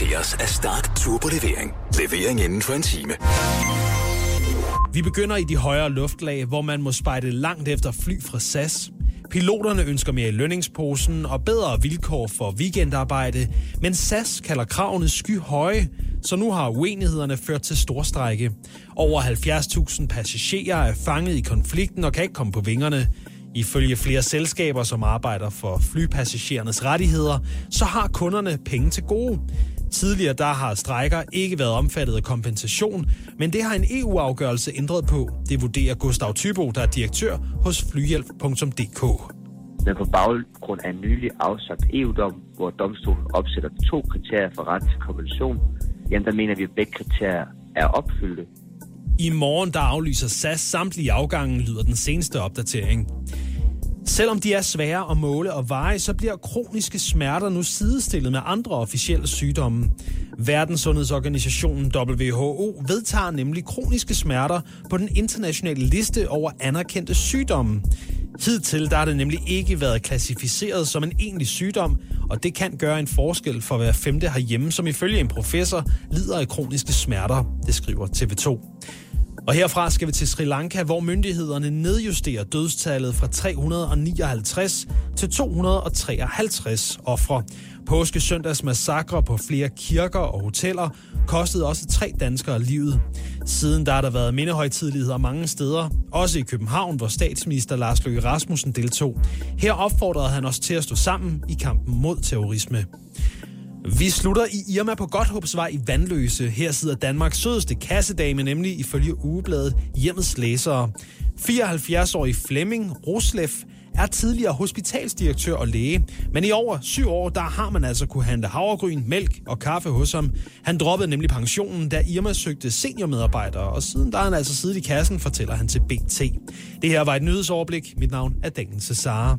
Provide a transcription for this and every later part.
Præsenteres af Start Turbolevering. Levering inden for en time. Vi begynder i de højere luftlag, hvor man må spejde langt efter fly fra SAS. Piloterne ønsker mere i lønningsposen og bedre vilkår for weekendarbejde, men SAS kalder kravene skyhøje, så nu har uenighederne ført til storstrække. Over 70.000 passagerer er fanget i konflikten og kan ikke komme på vingerne. Ifølge flere selskaber, som arbejder for flypassagerernes rettigheder, så har kunderne penge til gode. Tidligere der har strejker ikke været omfattet af kompensation, men det har en EU-afgørelse ændret på. Det vurderer Gustav Tybo, der er direktør hos flyhjælp.dk. Men på baggrund af en nylig afsagt EU-dom, hvor domstolen opsætter to kriterier for ret til kompensation, jamen der mener vi, at begge kriterier er opfyldte. I morgen der aflyser SAS samtlige afgange, lyder den seneste opdatering. Selvom de er svære at måle og veje, så bliver kroniske smerter nu sidestillet med andre officielle sygdomme. Verdenssundhedsorganisationen WHO vedtager nemlig kroniske smerter på den internationale liste over anerkendte sygdomme. Hidtil der har det nemlig ikke været klassificeret som en egentlig sygdom, og det kan gøre en forskel for hver femte herhjemme, som ifølge en professor lider af kroniske smerter, det skriver TV2. Og herfra skal vi til Sri Lanka, hvor myndighederne nedjusterer dødstallet fra 359 til 253 ofre. Påske søndags massakre på flere kirker og hoteller kostede også tre danskere livet. Siden der har der været mindehøjtidligheder mange steder, også i København, hvor statsminister Lars Løkke Rasmussen deltog. Her opfordrede han os til at stå sammen i kampen mod terrorisme. Vi slutter i Irma på Godthåbsvej i Vandløse. Her sidder Danmarks sødeste kassedame, nemlig ifølge ugebladet Hjemmets Læsere. 74-årig Flemming Roslef er tidligere hospitalsdirektør og læge, men i over syv år, der har man altså kunne handle havregryn, mælk og kaffe hos ham. Han droppede nemlig pensionen, da Irma søgte seniormedarbejdere, og siden der har han altså siddet i kassen, fortæller han til BT. Det her var et nyhedsoverblik. Mit navn er Daniel Cesare.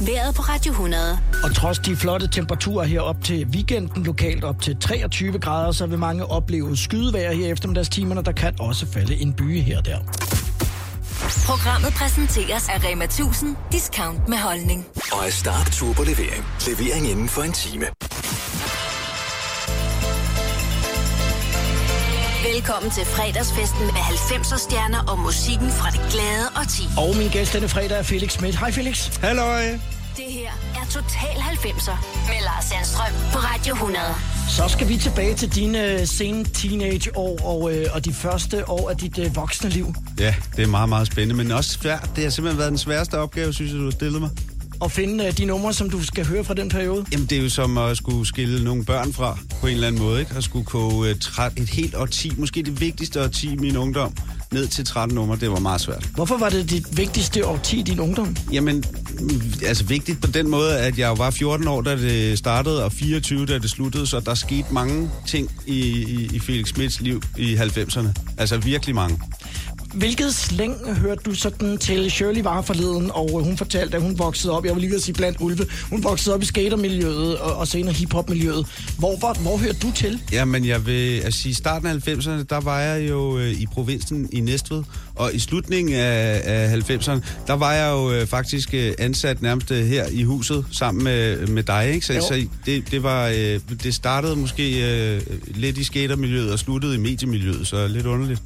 Været på Radio 100. Og trods de flotte temperaturer her op til weekenden, lokalt op til 23 grader, så vil mange opleve skydevejr her eftermiddagstimerne. Der kan også falde en by her og der. Programmet præsenteres af Rema 1000 Discount med holdning. Og af Start Turbo Levering. Levering inden for en time. Velkommen til fredagsfesten med 90'er stjerner og musikken fra det glade og ti. Og min gæst denne fredag er Felix Schmidt. Hej Felix. Halløj. Det her er Total 90'er med Lars Sandstrøm på Radio 100. Så skal vi tilbage til dine sene teenageår og, øh, og de første år af dit øh, voksne liv. Ja, det er meget, meget spændende, men også svært. Det har simpelthen været den sværeste opgave, synes jeg, du har stillet mig. Og finde øh, de numre, som du skal høre fra den periode. Jamen, det er jo som at skulle skille nogle børn fra, på en eller anden måde, ikke? At skulle koge et, et helt årti, måske det vigtigste årti i min ungdom, ned til 13 numre, det var meget svært. Hvorfor var det dit vigtigste årti i din ungdom? Jamen, altså vigtigt på den måde, at jeg var 14 år, da det startede, og 24, da det sluttede, så der skete mange ting i, i, i Felix Smits liv i 90'erne. Altså virkelig mange. Hvilket slæng hørte du sådan til Shirley var forleden, og hun fortalte, at hun voksede op, jeg vil lige at sige blandt ulve, hun voksede op i skatermiljøet og, og senere hiphopmiljøet. Hvor, hvor, hvor hørte du til? Jamen, jeg vil at sige, starten af 90'erne, der var jeg jo øh, i provinsen i Næstved, og i slutningen af, af 90'erne, der var jeg jo øh, faktisk øh, ansat nærmest øh, her i huset sammen med, med dig, ikke? Så, så det, det, var, øh, det startede måske øh, lidt i skatermiljøet og sluttede i mediemiljøet, så lidt underligt.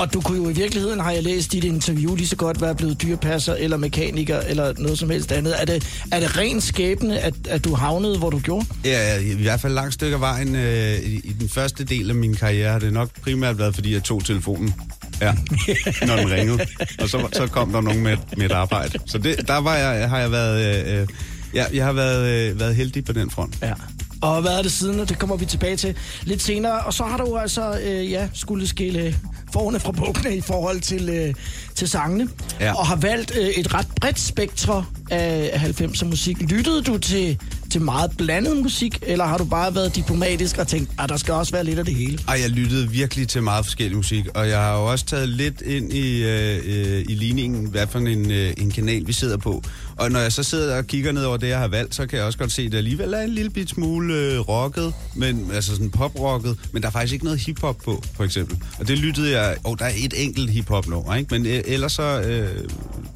Og du kunne jo i virkeligheden, har jeg læst dit interview, lige så godt være blevet dyrepasser eller mekaniker eller noget som helst andet. Er det, er det ren skæbne, at, at du havnede, hvor du gjorde? Ja, i hvert fald langt stykke af vejen øh, i, i den første del af min karriere har det nok primært været, fordi jeg tog telefonen. Ja, når den ringede. Og så, så kom der nogen med, med et arbejde. Så det, der var jeg, har jeg været... Øh, ja, jeg har været, øh, været heldig på den front. Ja. Og hvad er det siden? Det kommer vi tilbage til lidt senere. Og så har du altså, øh, ja, skulle skille forne fra bukkene i forhold til, øh, til sangene. Ja. Og har valgt øh, et ret bredt spektrum af 90'er musik. Lyttede du til, til meget blandet musik, eller har du bare været diplomatisk og tænkt, at der skal også være lidt af det hele? Ej, jeg lyttede virkelig til meget forskellig musik, og jeg har jo også taget lidt ind i, øh, øh, i ligningen, hvad for en, øh, en kanal vi sidder på. Og når jeg så sidder og kigger ned over det, jeg har valgt, så kan jeg også godt se, at det alligevel er en lille bit smule øh, rocket, men, altså sådan poprocket, men der er faktisk ikke noget hiphop på, for eksempel. Og det lyttede jeg, og oh, der er et enkelt hiphop nummer, ikke? Men øh, ellers så, øh,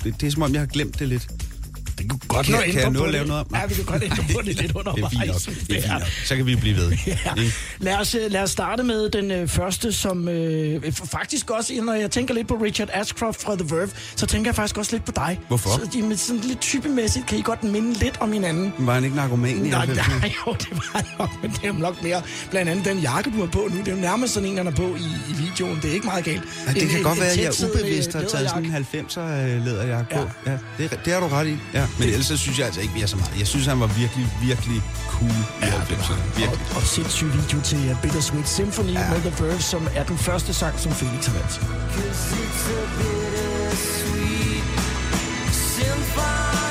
det, det er som om, jeg har glemt det lidt. Det kunne godt Kan- nå kan jeg nå at lave det. noget om? Ja, vi kan godt ændre på det lidt Det er undervejs. Det er nok. Så kan vi blive ved. Ja. Lad, os, øh, lad os starte med den øh, første, som øh, faktisk også, når jeg tænker lidt på Richard Ashcroft fra The Verve, så tænker jeg faktisk også lidt på dig. Hvorfor? Så, jamen, sådan lidt typemæssigt kan I godt minde lidt om hinanden. Var han ikke narkoman i Nej, 90'erne? nej, jo, det var han nok, men det er nok mere. Blandt andet den jakke, du har på nu, det er jo nærmest sådan en, han er på i, i videoen. Det er ikke meget galt. Ja, det En- kan en- godt en være, at jeg ubevidst har taget sådan en 90'er øh, på. Ja. Ja, det, er- det har du ret i. Ja. Men ellers så synes jeg altså ikke, vi er så meget. Jeg synes, han var virkelig, virkelig cool i 90'erne. Virkelig. Og, og sindssyg video til uh, Bittersweet Symphony ja. med The Verve, som er den første sang, som Felix har valgt. Total 90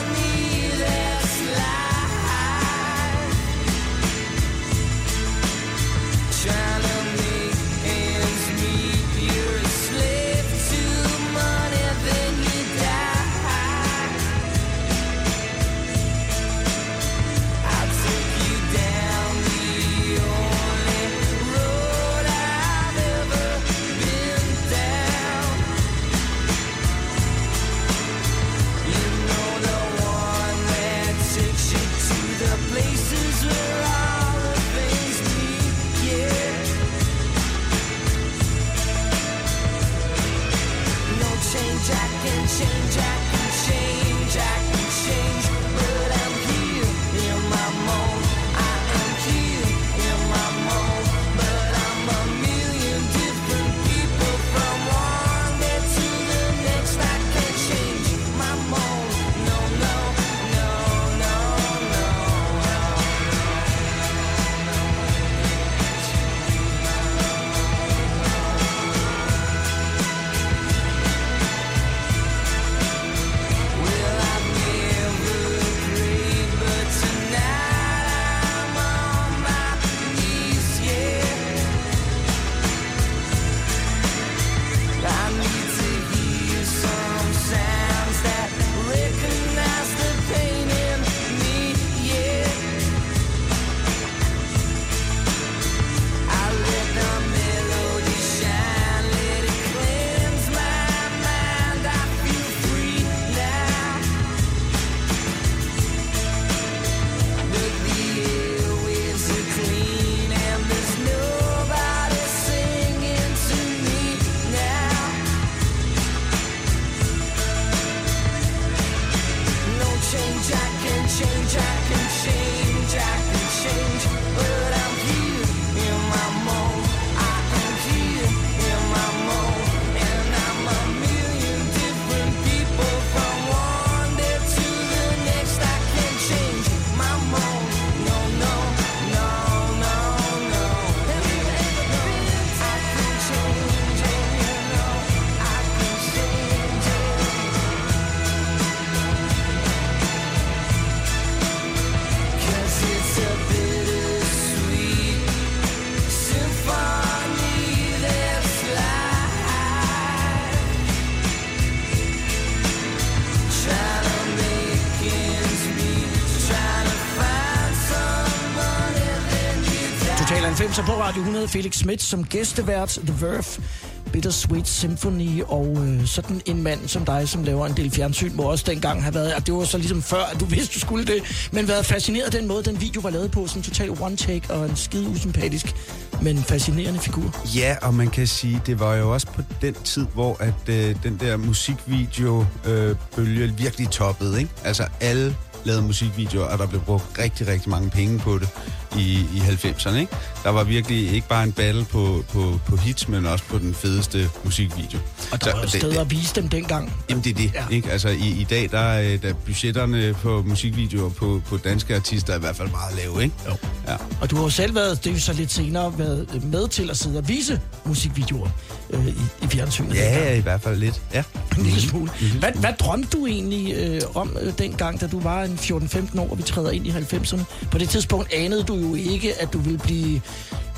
på Radio 100. Felix Schmidt som gæstevært. The Verve. Bittersweet Symphony og øh, sådan en mand som dig, som laver en del fjernsyn, må også dengang have været, og det var så ligesom før, at du vidste, du skulle det, men været fascineret af den måde, den video var lavet på, sådan total one take og en skide usympatisk, men fascinerende figur. Ja, og man kan sige, det var jo også på den tid, hvor at øh, den der musikvideo-bølge øh, bølge virkelig toppede, ikke? Altså alle lavede musikvideoer, og der blev brugt rigtig, rigtig mange penge på det i, i 90'erne, ikke? Der var virkelig ikke bare en battle på, på, på hits, men også på den fedeste musikvideo. Og der Så var jo steder at vise dem dengang. Jamen det er det, Ja. ikke? Altså i, i dag, der er der er budgetterne på musikvideoer på, på danske artister er i hvert fald meget lave, ikke? Jo. Ja. Og du har jo selv været, det er jo så lidt senere, været med til at sidde og vise musikvideoer øh, i, i fjernsynet. Ja, dengang. ja, i hvert fald lidt. Ja. En lille smule. Hvad, hvad drømte du egentlig øh, om øh, dengang, da du var en 14-15 år, og vi træder ind i 90'erne? På det tidspunkt anede du jo ikke, at du ville blive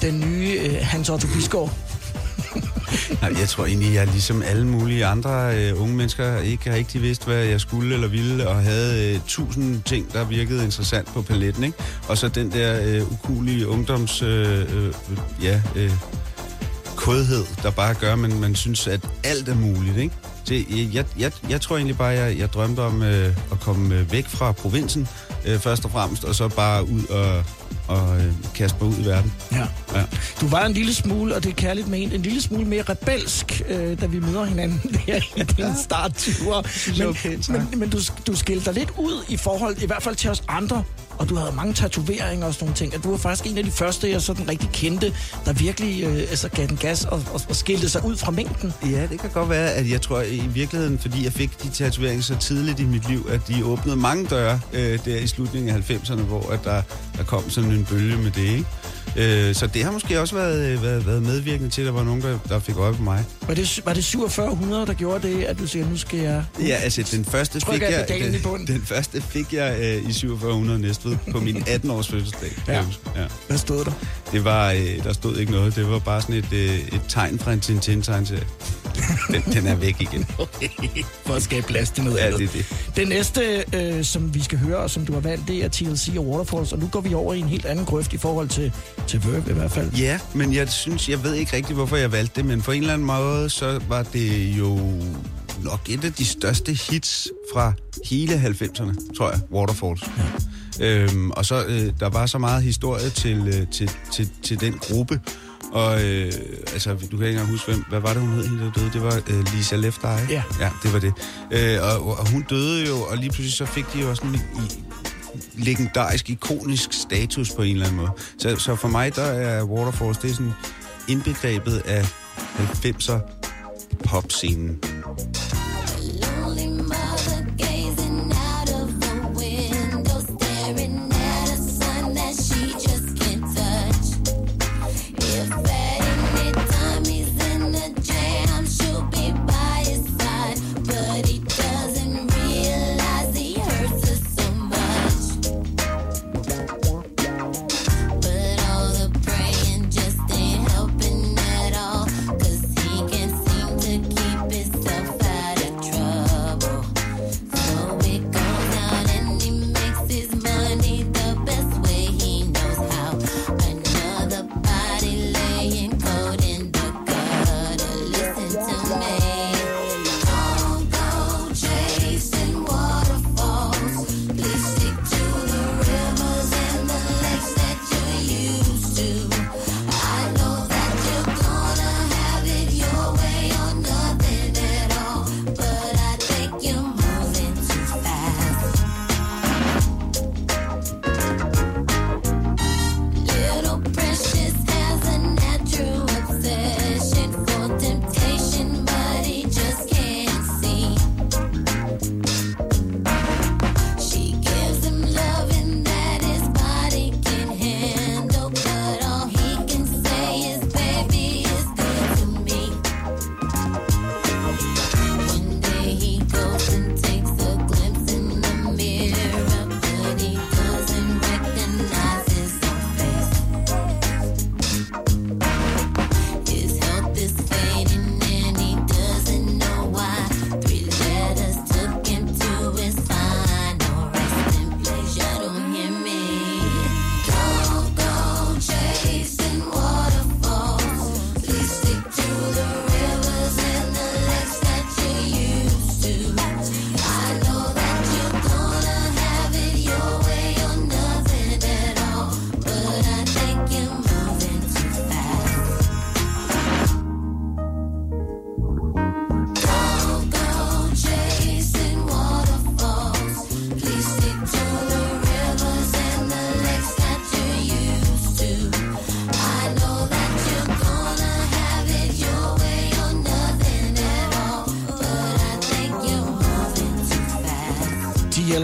den nye øh, Hans Otto Bisgaard. Nej, jeg tror egentlig, jeg ligesom alle mulige andre øh, unge mennesker ikke har rigtig vidst, hvad jeg skulle eller ville, og havde øh, tusind ting, der virkede interessant på paletten, ikke? Og så den der øh, ukulige ungdoms... Øh, øh, ja, øh, kodhed, der bare gør, at man, man synes, at alt er muligt, ikke? Så jeg, jeg, jeg, tror egentlig bare, jeg, jeg drømte om øh, at komme øh, væk fra provinsen, øh, først og fremmest, og så bare ud og, og øh, kaste mig ud i verden. Ja. Ja. Du var en lille smule, og det er kærligt ment, en lille smule mere rebelsk, øh, da vi møder hinanden der i din startture. jeg Men, er pænt sagt. men, men du, du skilte dig lidt ud i forhold, i hvert fald til os andre, og du havde mange tatoveringer og sådan nogle ting, og du var faktisk en af de første, jeg sådan rigtig kendte, der virkelig øh, altså gav den gas og, og, og skilte sig ud fra mængden. Ja, det kan godt være, at jeg tror i virkeligheden, fordi jeg fik de tatoveringer så tidligt i mit liv, at de åbnede mange døre øh, der i slutningen af 90'erne, hvor at der, der kom sådan en bølge med det, ikke? Øh, så det har måske også været, været, været medvirkende til, at der var nogen, der, der fik øje på mig. Var det, var det 4700, der gjorde det, at du siger, nu skal jeg... Ja, altså den første fik jeg jeg, i den, den første fik jeg øh, i 4700 Næstved på min 18-års fødselsdag. Ja. ja. Hvad stod der? Det var, øh, der stod ikke noget. Det var bare sådan et, øh, et tegn fra en Tintin-tegneserie. Den, den er væk igen. For at skabe plads til noget Ja, andet. det det. Det næste, øh, som vi skal høre, og som du har valgt, det er TLC og Waterfalls, og nu går vi over i en helt anden grøft i forhold til, til Verve i hvert fald. Ja, men jeg synes, jeg ved ikke rigtig, hvorfor jeg valgte det, men på en eller anden måde, så var det jo nok et af de største hits fra hele 90'erne, tror jeg, Waterfalls. Ja. Øhm, og så, øh, der var så meget historie til, øh, til, til, til den gruppe, og øh, altså, du kan ikke engang huske, hvem, hvad var det, hun hed, hende der døde? Det var øh, Lisa Left Eye. Ja. Ja, det var det. Øh, og, og hun døde jo, og lige pludselig så fik de jo sådan i, i legendarisk, ikonisk status på en eller anden måde. Så, så for mig, der er Waterfalls, det er sådan indbegrebet af 90'er popscenen.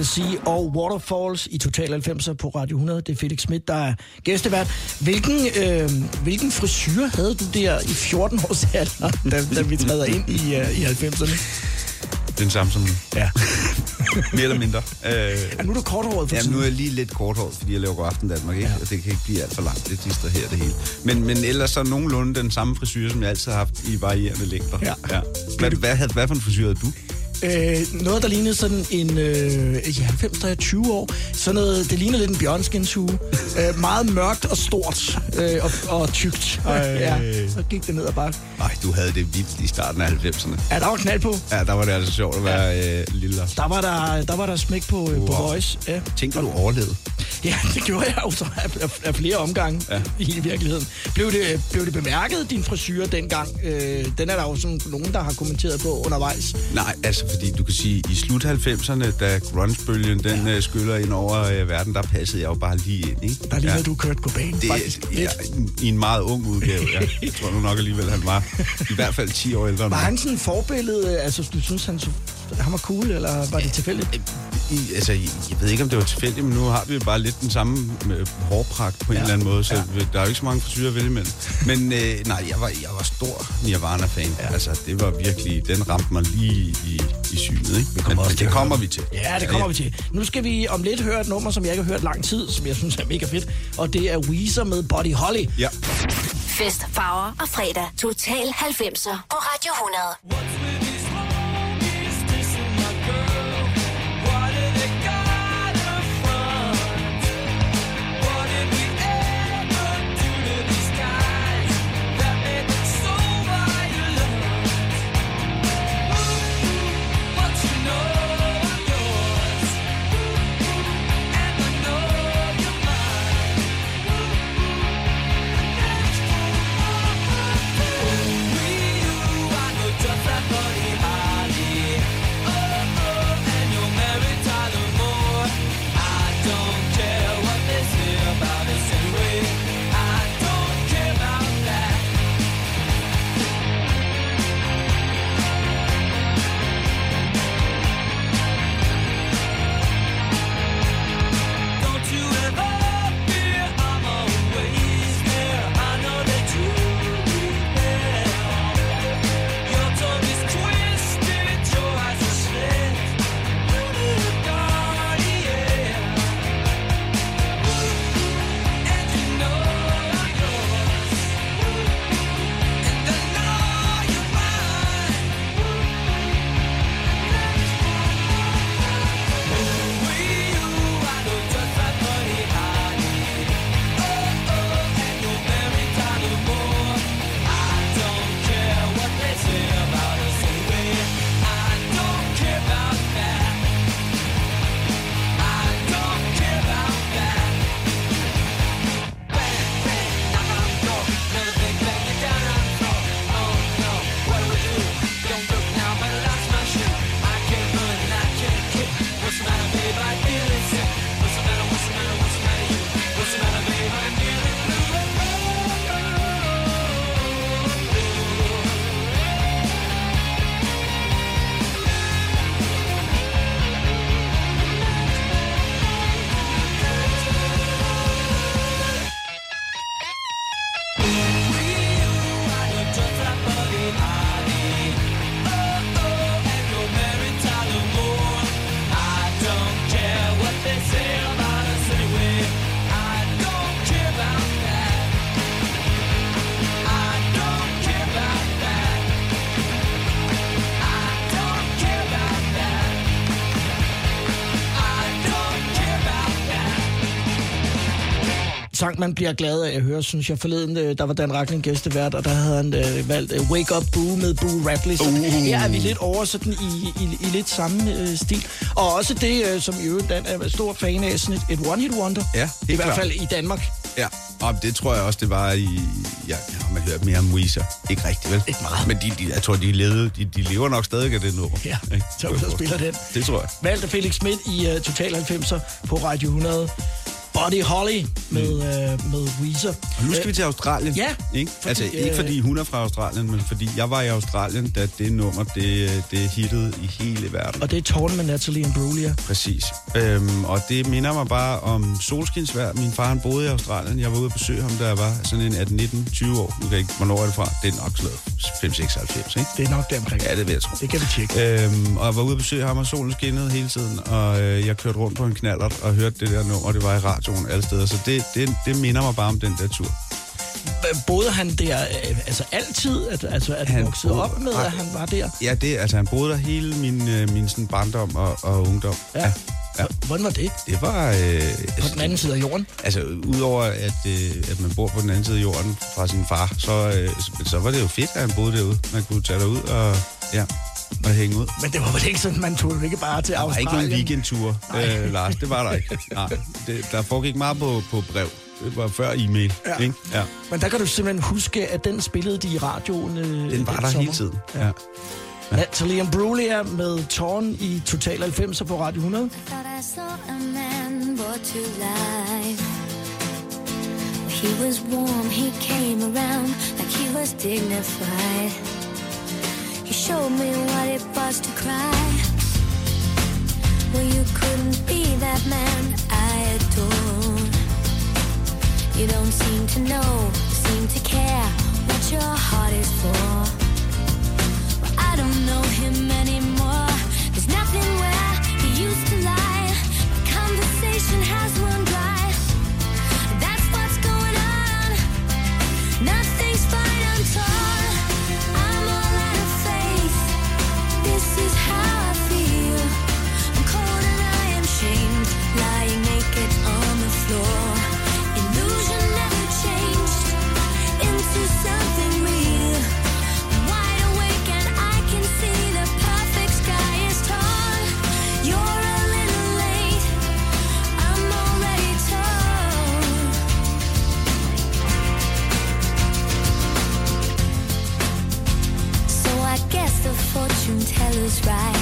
Fast. TLC og Waterfalls i Total 90'er på Radio 100. Det er Felix Schmidt, der er gæstevært. Hvilken, øh, hvilken frisyr havde du der i 14 års alder, da, da vi træder ind i, øh, i 90'erne? Den samme som nu. Ja. Mere eller mindre. Øh, ja. Nu er du korthåret for Ja, nu er jeg lige lidt korthåret, fordi jeg laver god aften Danmark, ikke? Ja. Og det kan ikke blive alt for langt. Det distraherer det hele. Men, men ellers så nogenlunde den samme frisyr, som jeg altid har haft i varierende længder. Ja. ja. Hvad, hvad, hvad, hvad for en frisyr havde du? Øh, noget, der lignede sådan en... Øh, i 90, der er 20 år. Sådan noget, det lignede lidt en bjørnskindshue. øh, meget mørkt og stort. Øh, og, og tykt. ja, så gik det ned ad bakke. Ej, du havde det vildt i starten af 90'erne. Ja, der var knald på. Ja, der var det altså sjovt at være øh, lille. Der var der, der, var der smæk på, øh, på Wow. Voice. Ja. Tænk, at du overlevede. ja, det gjorde jeg jo så af, af, af flere omgange ja. Ja. i virkeligheden. Blev det, blev det bemærket, din frisyr dengang? Øh, den er der jo sådan nogen, der har kommenteret på undervejs. Nej, altså fordi du kan sige, i slut 90'erne, da grunge-bølgen den ja. skyller ind over øh, verden, der passede jeg jo bare lige ind, ikke? Der ligner ja. du Kurt Cobain. Det faktisk er ja, i en meget ung udgave, ja. Jeg tror nu nok alligevel, han var i hvert fald 10 år ældre Var han sådan en forbillede? Altså, du synes, han, så, han var cool, eller var det tilfældigt? I, altså, jeg ved ikke, om det var tilfældigt, men nu har vi jo bare lidt den samme øh, hårpragt på en Ja. eller anden måde, så Ja. ja. der er jo ikke så mange frisyrer at vælge imellem. Men øh, nej, jeg var, jeg var stor Nirvana-fan. Ja. Altså, det var virkelig, den ramte mig lige i, i synet, ikke? Men, men det kommer vi til. Ja, det kommer vi til. Nu skal vi om lidt høre et nummer, som jeg ikke har hørt lang tid, som jeg synes er mega fedt. Og det er Weezer med Body Holly. Ja. Fest, farver og fredag. Total 90'er på Radio 100. sang, man bliver glad af at høre, synes jeg. Forleden, øh, der var Dan Racklin gæstevært, og der havde han øh, valgt øh, Wake Up Boo med Boo Radley. Så uh. her er vi lidt over sådan i, i, i lidt samme øh, stil. Og også det, øh, som i øvrigt Dan er stor fan af, sådan et, et one-hit wonder. Ja, I helt hvert klart. fald i Danmark. Ja, og det tror jeg også, det var i... Ja, ja man hørt mere om Weezer. Ikke rigtigt, vel? Ikke meget. Men de, de, jeg tror, de, levede, de, de lever nok stadig af det nummer. Ja, Ikke? så spiller den. Det tror jeg. Valgte Felix Schmidt i uh, Total 90'er på Radio 100. Body Holly med, uh, med Weezer. Og nu skal vi til Australien. ja, Ikke? fordi, altså, ikke øh, fordi hun er fra Australien, men fordi jeg var i Australien, da det nummer, det, det hittede i hele verden. Og det er Torn med Natalie Imbruglia. Præcis. Øhm, og det minder mig bare om solskinsvær. Min far han boede i Australien. Jeg var ude at besøge ham, da jeg var sådan en 18, 19, 20 år. Nu kan ikke, hvornår er det fra? Det er nok noget 5, 6, 90, ikke? Det er nok det omkring. Ja, det vil jeg tro. Det kan vi tjekke. Øhm, og jeg var ude at besøge ham, og solen skinnede hele tiden, og øh, jeg kørte rundt på en knallert og hørte det der nummer, det var i radioen alle steder, så det, det, det minder mig bare om den der tur. boede han der øh, altså altid? At, altså, at han voksede boede- op med, at han var der? Ja, det, altså han boede der hele min, øh, min sådan barndom og, og ungdom. Ja. ja. Hvordan var det? Det var... Øh, På den anden side af jorden? Altså, udover at, øh, at man bor på den anden side af jorden fra sin far, så, øh, så, så var det jo fedt, at han boede derude. Man kunne tage derud og, ja, og hænge ud. Men det var vel ikke sådan, man tog ikke bare til Der var Australien? ikke nogen weekendture, øh, Lars. Det var der ikke. Nej, det, der foregik meget på, på brev. Det var før e-mail, Ja. ikke? Ja. Men der kan du simpelthen huske, at den spillede de i radioen øh, Den var der sommer. hele tiden. Ja. Natalie Imbruglia med Torn i Total 90 på Radio 100. thought I saw a man brought to life. He was warm, he came around like he was dignified. Showed me what it was to cry. Well, you couldn't be that man I adore. You don't seem to know, seem to care what your heart is for. Well, I don't know him anymore. There's nothing where he used to lie. My conversation has teller's right.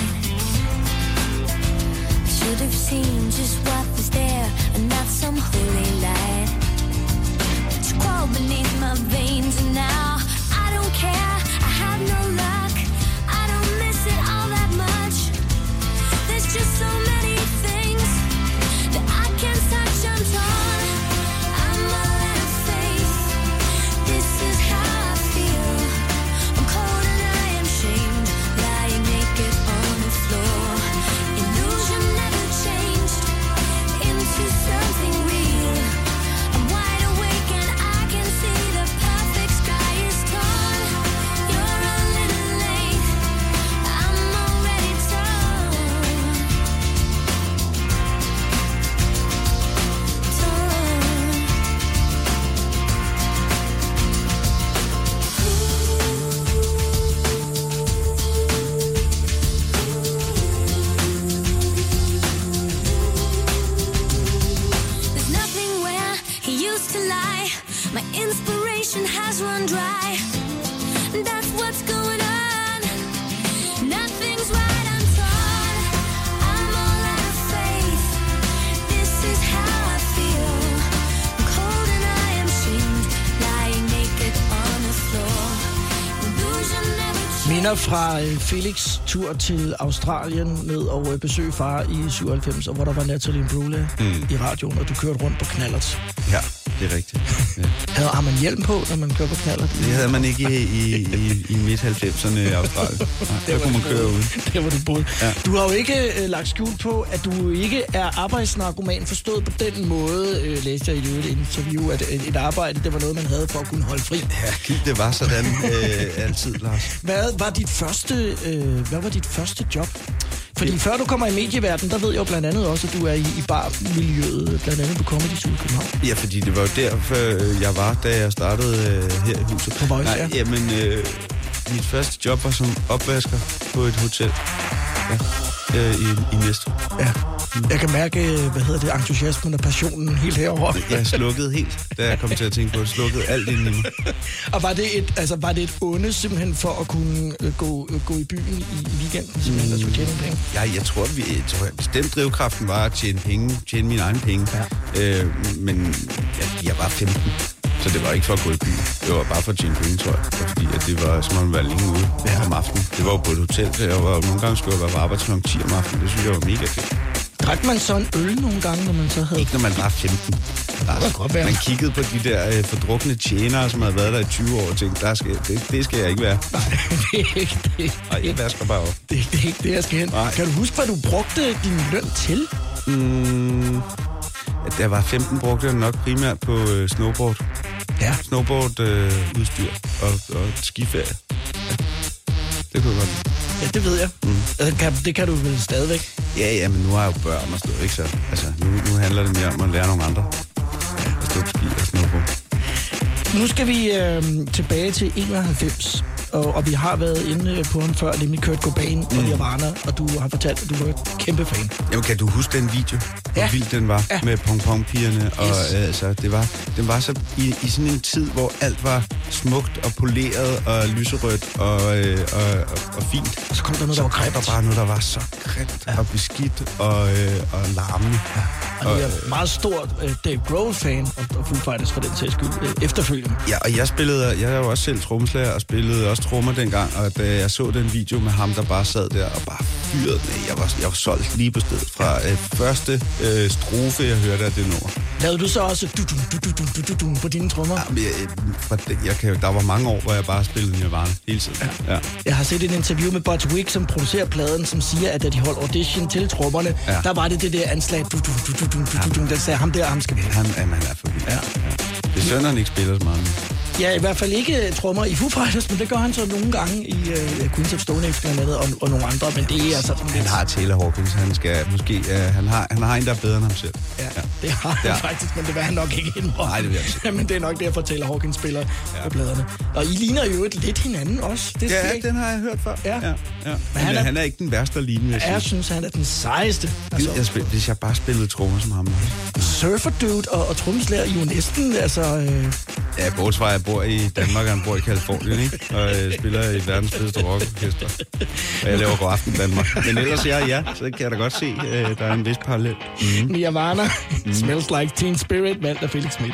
I should have seen just what was there and not some holy light. It's crawled beneath my veins and now I don't care. Minder fra øh, Felix tur til Australien ned og øh, besøge far i 97, og hvor der var Natalie Imbruglia mm. i radioen, og du kørte rundt på knallert. ja, det er rigtigt. Havde, har man hjelm på, når man kører på knallert? Det havde man ikke i, i, i, i midt-90'erne i Australien. Der kunne man køre ud. Der hvor du boede. Ja. Du har jo ikke øh, lagt skjul på, at du ikke er arbejdsnarkoman forstået på den måde, øh, læste jeg i et interview, at et, et arbejde, det var noget, man havde for at kunne holde fri. Ja, det var sådan øh, altid, Lars. Hvad var dit første, øh, hvad var dit første job? Fordi før du kommer i medieverdenen, der ved jeg jo blandt andet også, at du er i, i barmiljøet, blandt andet på Comedy Zoo i København. Ja, fordi det var jo derfor, øh, jeg var, da jeg startede øh, her i huset. På Voice, Nej, ja. jamen, øh, mit første job var som opvasker på et hotel. Ja, øh, i, i Næstved. Ja. Jeg kan mærke, øh, hvad hedder det, entusiasmen og passionen helt herovre. Jeg slukkede helt, da jeg kom til at tænke på det. Slukkede alt i mig. Og var det, et, altså, var det et onde simpelthen for at kunne øh, gå, øh, gå i byen i, i weekenden, simpelthen, at skulle tjene penge? Ja, jeg tror, vi, jeg tror, at bestemt drivkraften var at tjene penge, tjene mine egne penge. Ja. Øh, men jeg, jeg var 15, så det var ikke for at gå i byen. Det var bare for at tjene penge, tror jeg. Fordi at det var som om at være længe ude ja. om aftenen. Det var jo på et hotel, så jeg var, nogle gange skulle jeg være på arbejde kl. 10 om aftenen. Det synes jeg var mega fedt. Drak man så en øl nogle gange, når man så havde... Ikke når man var 15. Lars. kan godt være. Man kiggede på de der øh, fordrukne tjenere, som havde været der i 20 år, og tænkte, der skal, det, det skal jeg ikke være. Nej, det er ikke det. Nej, jeg vasker bare op. Det, det er ikke det, jeg skal hen. Nej. Kan du huske, hvad du brugte din løn til? Mm, da jeg var 15, brugte jeg nok primært på øh, snowboard. Ja. Snowboard-udstyr og, og skiferie. Det kunne jeg godt lide. Ja, det ved jeg. Mm. Altså, kan, det kan du vel stadigvæk. Ja, ja, men nu har jeg jo børn og sådan noget, ikke så? Altså, nu, nu handler det mere om at lære nogle andre. At stå på ski og snowboard. Nu skal vi øh, tilbage til 91, og, og vi har været inde på ham før, nemlig Kurt Cobain og Nirvana, og du har fortalt, at du var kæmpe fan. Jamen, kan du huske den video? Hvor Ja. vild den var Ja. med pong-pong-pigerne. Og Yes. øh, altså, det var, den var så i, i sådan en tid, hvor alt var smukt og poleret og lyserødt og, øh, og, og, og fint. Og så kom der noget, Så der var kom der grimt. bare noget, der var så grimt ja. og beskidt og, øh, og larmende. Ja. Og jeg er meget stor øh, Dave Grohl-fan, og, og Foo Fighters for den sags skyld, øh, efterfølgende. Ja, og jeg spillede, jeg er jo også selv trommeslager og spillede også trommer dengang, og da jeg så den video med ham, der bare sad der og bare fyrede af, jeg var, jeg var solgt lige på stedet fra øh, første øh, strofe, jeg hørte af det nummer. Lavede du så også du, du, du, du, du, du, du, på dine trommer? Jamen, jeg, øh, jeg kan, jo- der var mange år, hvor jeg bare spillede Nirvana hele tiden. Ja. Ja. Jeg har set et interview med Butch Wick, som producerer pladen, som siger, at da de holdt audition til trommerne, ja. Ja. der var det det der anslag, du, du, du, du, du, du, du, der sagde, ham der, ham skal vi have. Han, jamen, han er for vild. Ja. Ja. Det er synd, han ikke spiller så meget. Ja, i hvert fald ikke øh, trommer i Foo Fighters, men det gør han så nogle gange i uh, Queens of Stone Age blandt andet, og, og nogle andre, men det er altså sådan Han lidt... har Taylor Hawkins, han skal måske, øh, han, har, han har en, der er bedre end ham selv. Ja, det har han Ja. faktisk, men det vil han nok ikke indrømme. Nej, det vil jeg ikke. men det er nok derfor, Taylor Hawkins spiller ja. på pladerne. Og I ligner jo et lidt hinanden også. Det Ja, ikke. den har jeg hørt før. Ja. ja, ja. Men han han er- han er ikke den værste at ligne, jeg. Jeg synes, han er den sejeste. Gid, jeg spil, hvis jeg bare spillede trommer som ham. surfer dude og, og trommeslager I er jo næsten, altså... Øh, Ja, jeg bor i Danmark, og han bor i Kalifornien, ikke? Og øh, spiller i verdens fedeste rockorkester. Og jeg laver god aften Danmark. Men ellers ja, ja, så kan jeg da godt se, øh, der er en vis parallel. mm. Nirvana, Smells Like Teen Spirit, valgt af Felix Schmidt.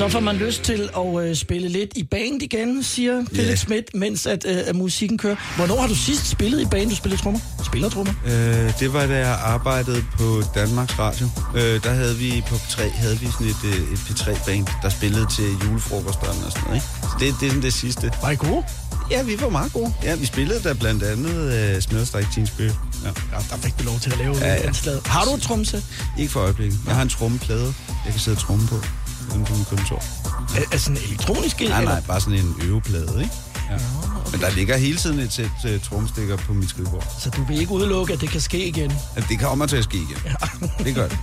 Så får man lyst til at øh, spille lidt i band igen, siger Felix Ja. Schmidt, mens at, øh, at musikken kører. Hvornår har du sidst spillet i band? Du spillede trommer? Spiller trommer? Øh, det var da jeg arbejdede på Danmarks Radio. Øh, der havde vi på P3 havde vi sådan et, øh, et P3-band, der spillede til julefrokosterne og sådan noget. Ikke? Så det, det er sådan det sidste. Var I gode? Ja, vi var meget gode. Ja, vi spillede der blandt andet uh, Smedstræk Spirit. Ja. Ja, der fik du lov til at lave Ja, ja, ja. Har du et tromsæt? Ikke for øjeblikket. Jeg har en trommeplade, jeg kan sidde og tromme på. Uden på min kontor. Er, er sådan elektronisk? Nej, eller? nej, bare sådan en øveplade, ikke? Ja. Men der ligger hele tiden et sæt uh, tromstikker på mit skrivebord. Så du vil ikke udelukke, at det kan ske igen? Altså, det kommer til at ske igen. Ja. Det gør det.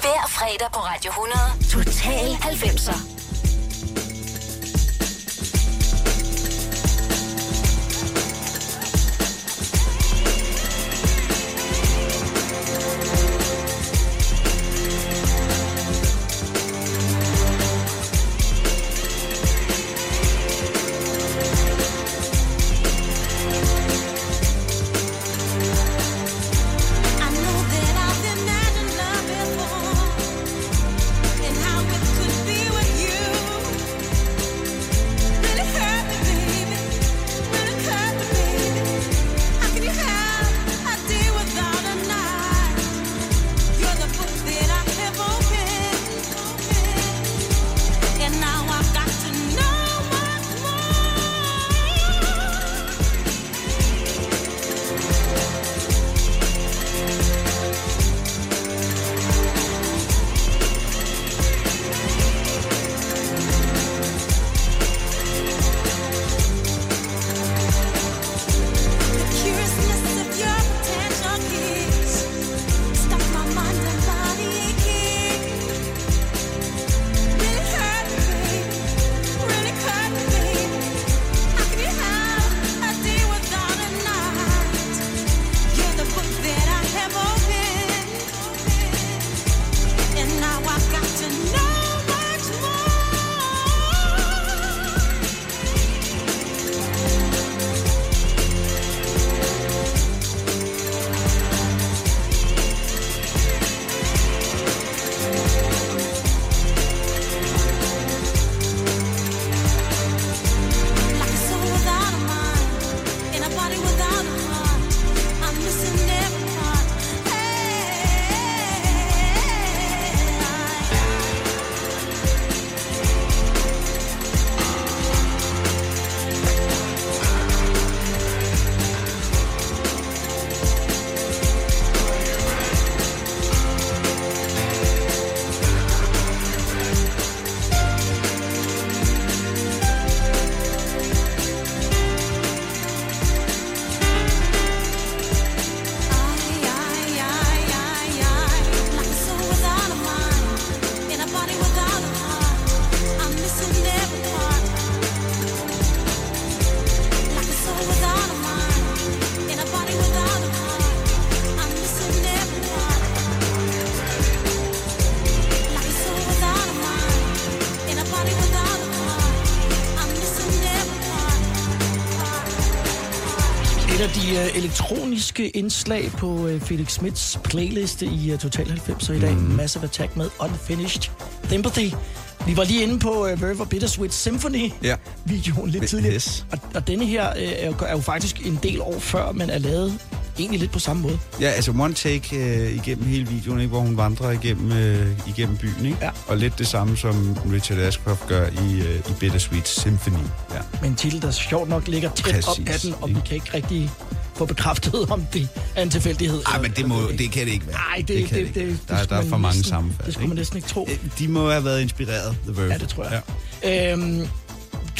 Hver fredag på Radio 100. Total 90'er. Et af de øh, elektroniske indslag på øh, Felix Smiths playliste i øh, Total 90'er i dag. Mm. Massive Attack med Unfinished Sympathy. Vi var lige inde på øh, River Bittersweet Symphony Ja. videoen lidt Yes. tidligere. Og, og denne her jo, er jo faktisk en del år før, men er lavet egentlig lidt på samme måde. Ja, altså one take øh, igennem hele videoen, ikke, hvor hun vandrer igennem, øh, igennem byen. Ikke? Ja. Og lidt det samme, som Richard Ashcroft gør i, øh, i Bittersweet Symphony. Ja. Med en titel, der sjovt nok ligger tæt Præcis, op af den, og ikke? vi kan ikke rigtig få bekræftet, om det er en tilfældighed. Ej, men det, må, det kan det ikke være. Nej, det, det, kan det, det, det, Der, skulle der er for mange næsten- sammenfald. Det skulle man næsten ikke tro. Øh, De må have været inspireret, The Verve. Ja, det tror jeg. Ja. Øhm,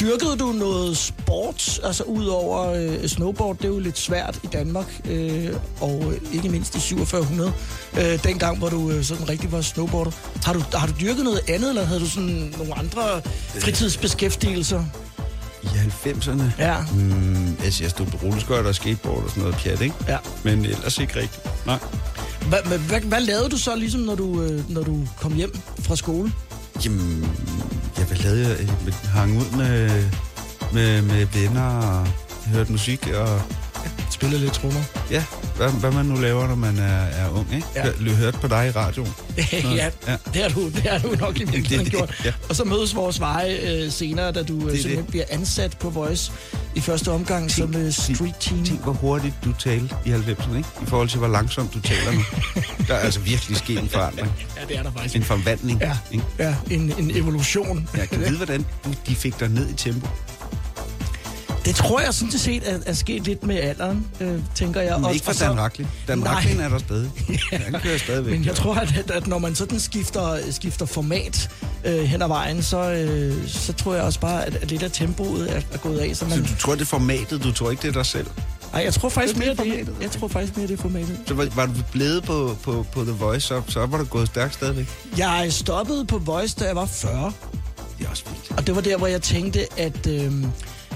dyrkede du noget sport, altså ud over øh, snowboard? Det er jo lidt svært i Danmark, øh, og øh, ikke mindst i 4700, øh, dengang, hvor du øh, sådan rigtig var snowboarder. Har du, har du dyrket noget andet, eller havde du sådan nogle andre fritidsbeskæftigelser? I 90'erne? Ja. Mm, altså, jeg stod på rulleskøjter og skateboard og sådan noget pjat, ikke? Ja. Men ellers ikke rigtigt. Nej. Hvad, hvad, hvad, hvad lavede du så, ligesom når du, øh, når du kom hjem fra skole? Jamen, jeg hvad lavede jeg? Øh, jeg hang ud med, med, med venner og hørte musik og spillet lidt trommer. Ja, hvad, hvad man nu laver, når man er, er ung, ikke? Ja. Ja. Hør, hørt på dig i radioen. ja, ja. det har du, det har du nok i virkeligheden det, gjort. ja. Og så mødes vores veje øh, senere, da du øh, det. simpelthen bliver ansat på Voice i første omgang som øh, street team. Tænk, hvor hurtigt du talte i 90'erne, ikke? I forhold til, hvor langsomt du taler nu. Der er altså virkelig sket en forandring. Ja, det er der faktisk. En forvandling. Ja, Ikke? ja en, en evolution. Jeg kan vide, hvordan du, de fik dig ned i tempo. Det tror jeg sådan set er, er sket lidt med alderen, øh, tænker jeg. Men Og- ikke for så- Dan Racklin. Dan Nej. Racklin er der stadig. Han kører stadigvæk. Men jeg tror, at, at, når man sådan skifter, skifter format øh, hen ad vejen, så, øh, så tror jeg også bare, at, at lidt af tempoet er, er gået af. Så Så man, du tror, det er formatet, du tror ikke, det er dig selv? ej, jeg tror faktisk er mere, det, formatet. jeg tror faktisk mere, det er formatet. Så var, var du blevet på, på, på The Voice, så, så var du gået stærkt stadigvæk. Jeg stoppede på Voice, da jeg var 40. Det er også vildt. Og det var der, hvor jeg tænkte, at øh,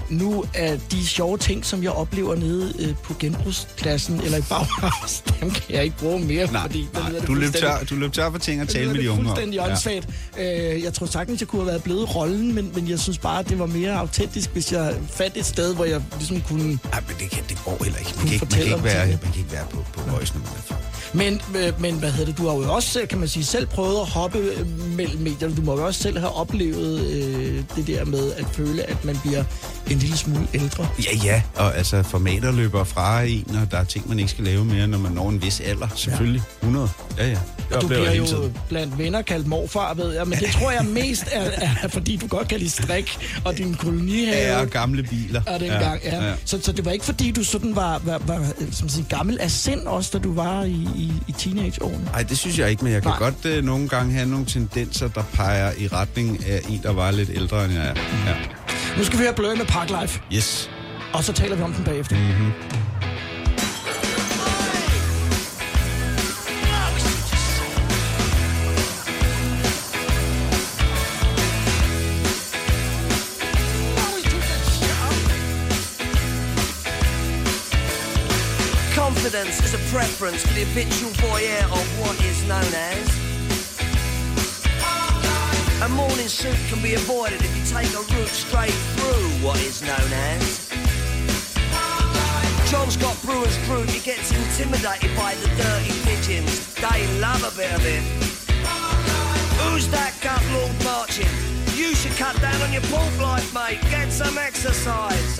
nu er de sjove ting, som jeg oplever nede øh, på genbrugspladsen eller i Bauhaus, dem kan jeg ikke bruge mere, Nej, fordi nej. det Du, løb tør, du løb tør for ting at tale med de unge om. fuldstændig åndssvagt. Øh, jeg tror sagtens, jeg kunne have været blevet rollen, men, men jeg synes bare, at det var mere autentisk, hvis jeg fandt et sted, hvor jeg ligesom kunne... Nej, men det, kan, det går heller ikke. Man kan ikke, man kan ikke, være, man kan ikke være på, på Voice, når man er. Men, øh, men hvad hedder det, du har jo også, kan man sige, selv prøvet at hoppe øh, mellem medierne. Du må jo også selv have oplevet øh, det der med at føle, at man bliver en lille smule ældre. Ja, ja, og altså formater løber fra en, og der er ting, man ikke skal lave mere, når man når en vis alder. Selvfølgelig. 100. Ja, ja. Det Og du bliver jeg jo tiden. blandt venner kaldt morfar, ved jeg. Men det tror jeg mest er, er fordi du godt kan lide strik og din kolonihave. Ja, og gamle biler. Ja, dengang, ja. ja. ja. Så, så det var ikke fordi, du sådan var, var, var som siger, gammel af sind også, da du var i, i, i teenageårene? Nej, det synes jeg ikke, men jeg kan Nej. godt øh, nogle gange have nogle tendenser, der peger i retning af en, der var lidt ældre end jeg er. Ja. Nu skal vi høre Blur med Parklife, Yes. og så taler vi om den bagefter. Mm-hmm. Confidence is a preference for the habitual voyeur of what is known as. A morning suit can be avoided if you take a route straight through what is known as. John's got brewer's fruit, he gets intimidated by the dirty pigeons. They love a bit of it. Who's that gut lord marching? You should cut down on your pork life, mate. Get some exercise.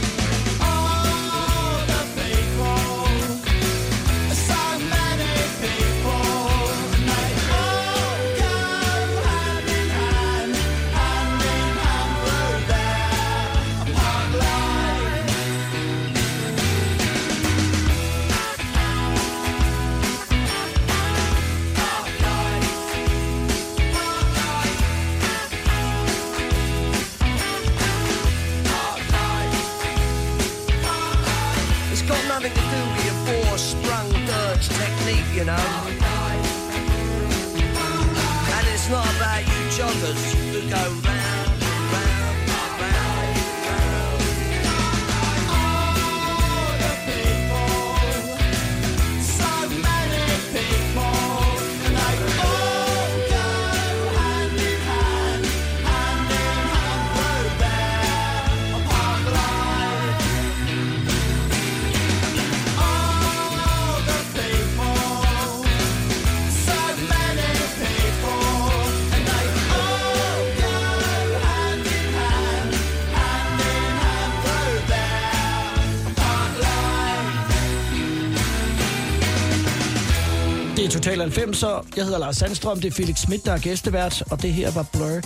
Total 90'er. Jeg hedder Lars Sandstrøm. Det er Felix Schmidt, der er gæstevært. Og det her var Blur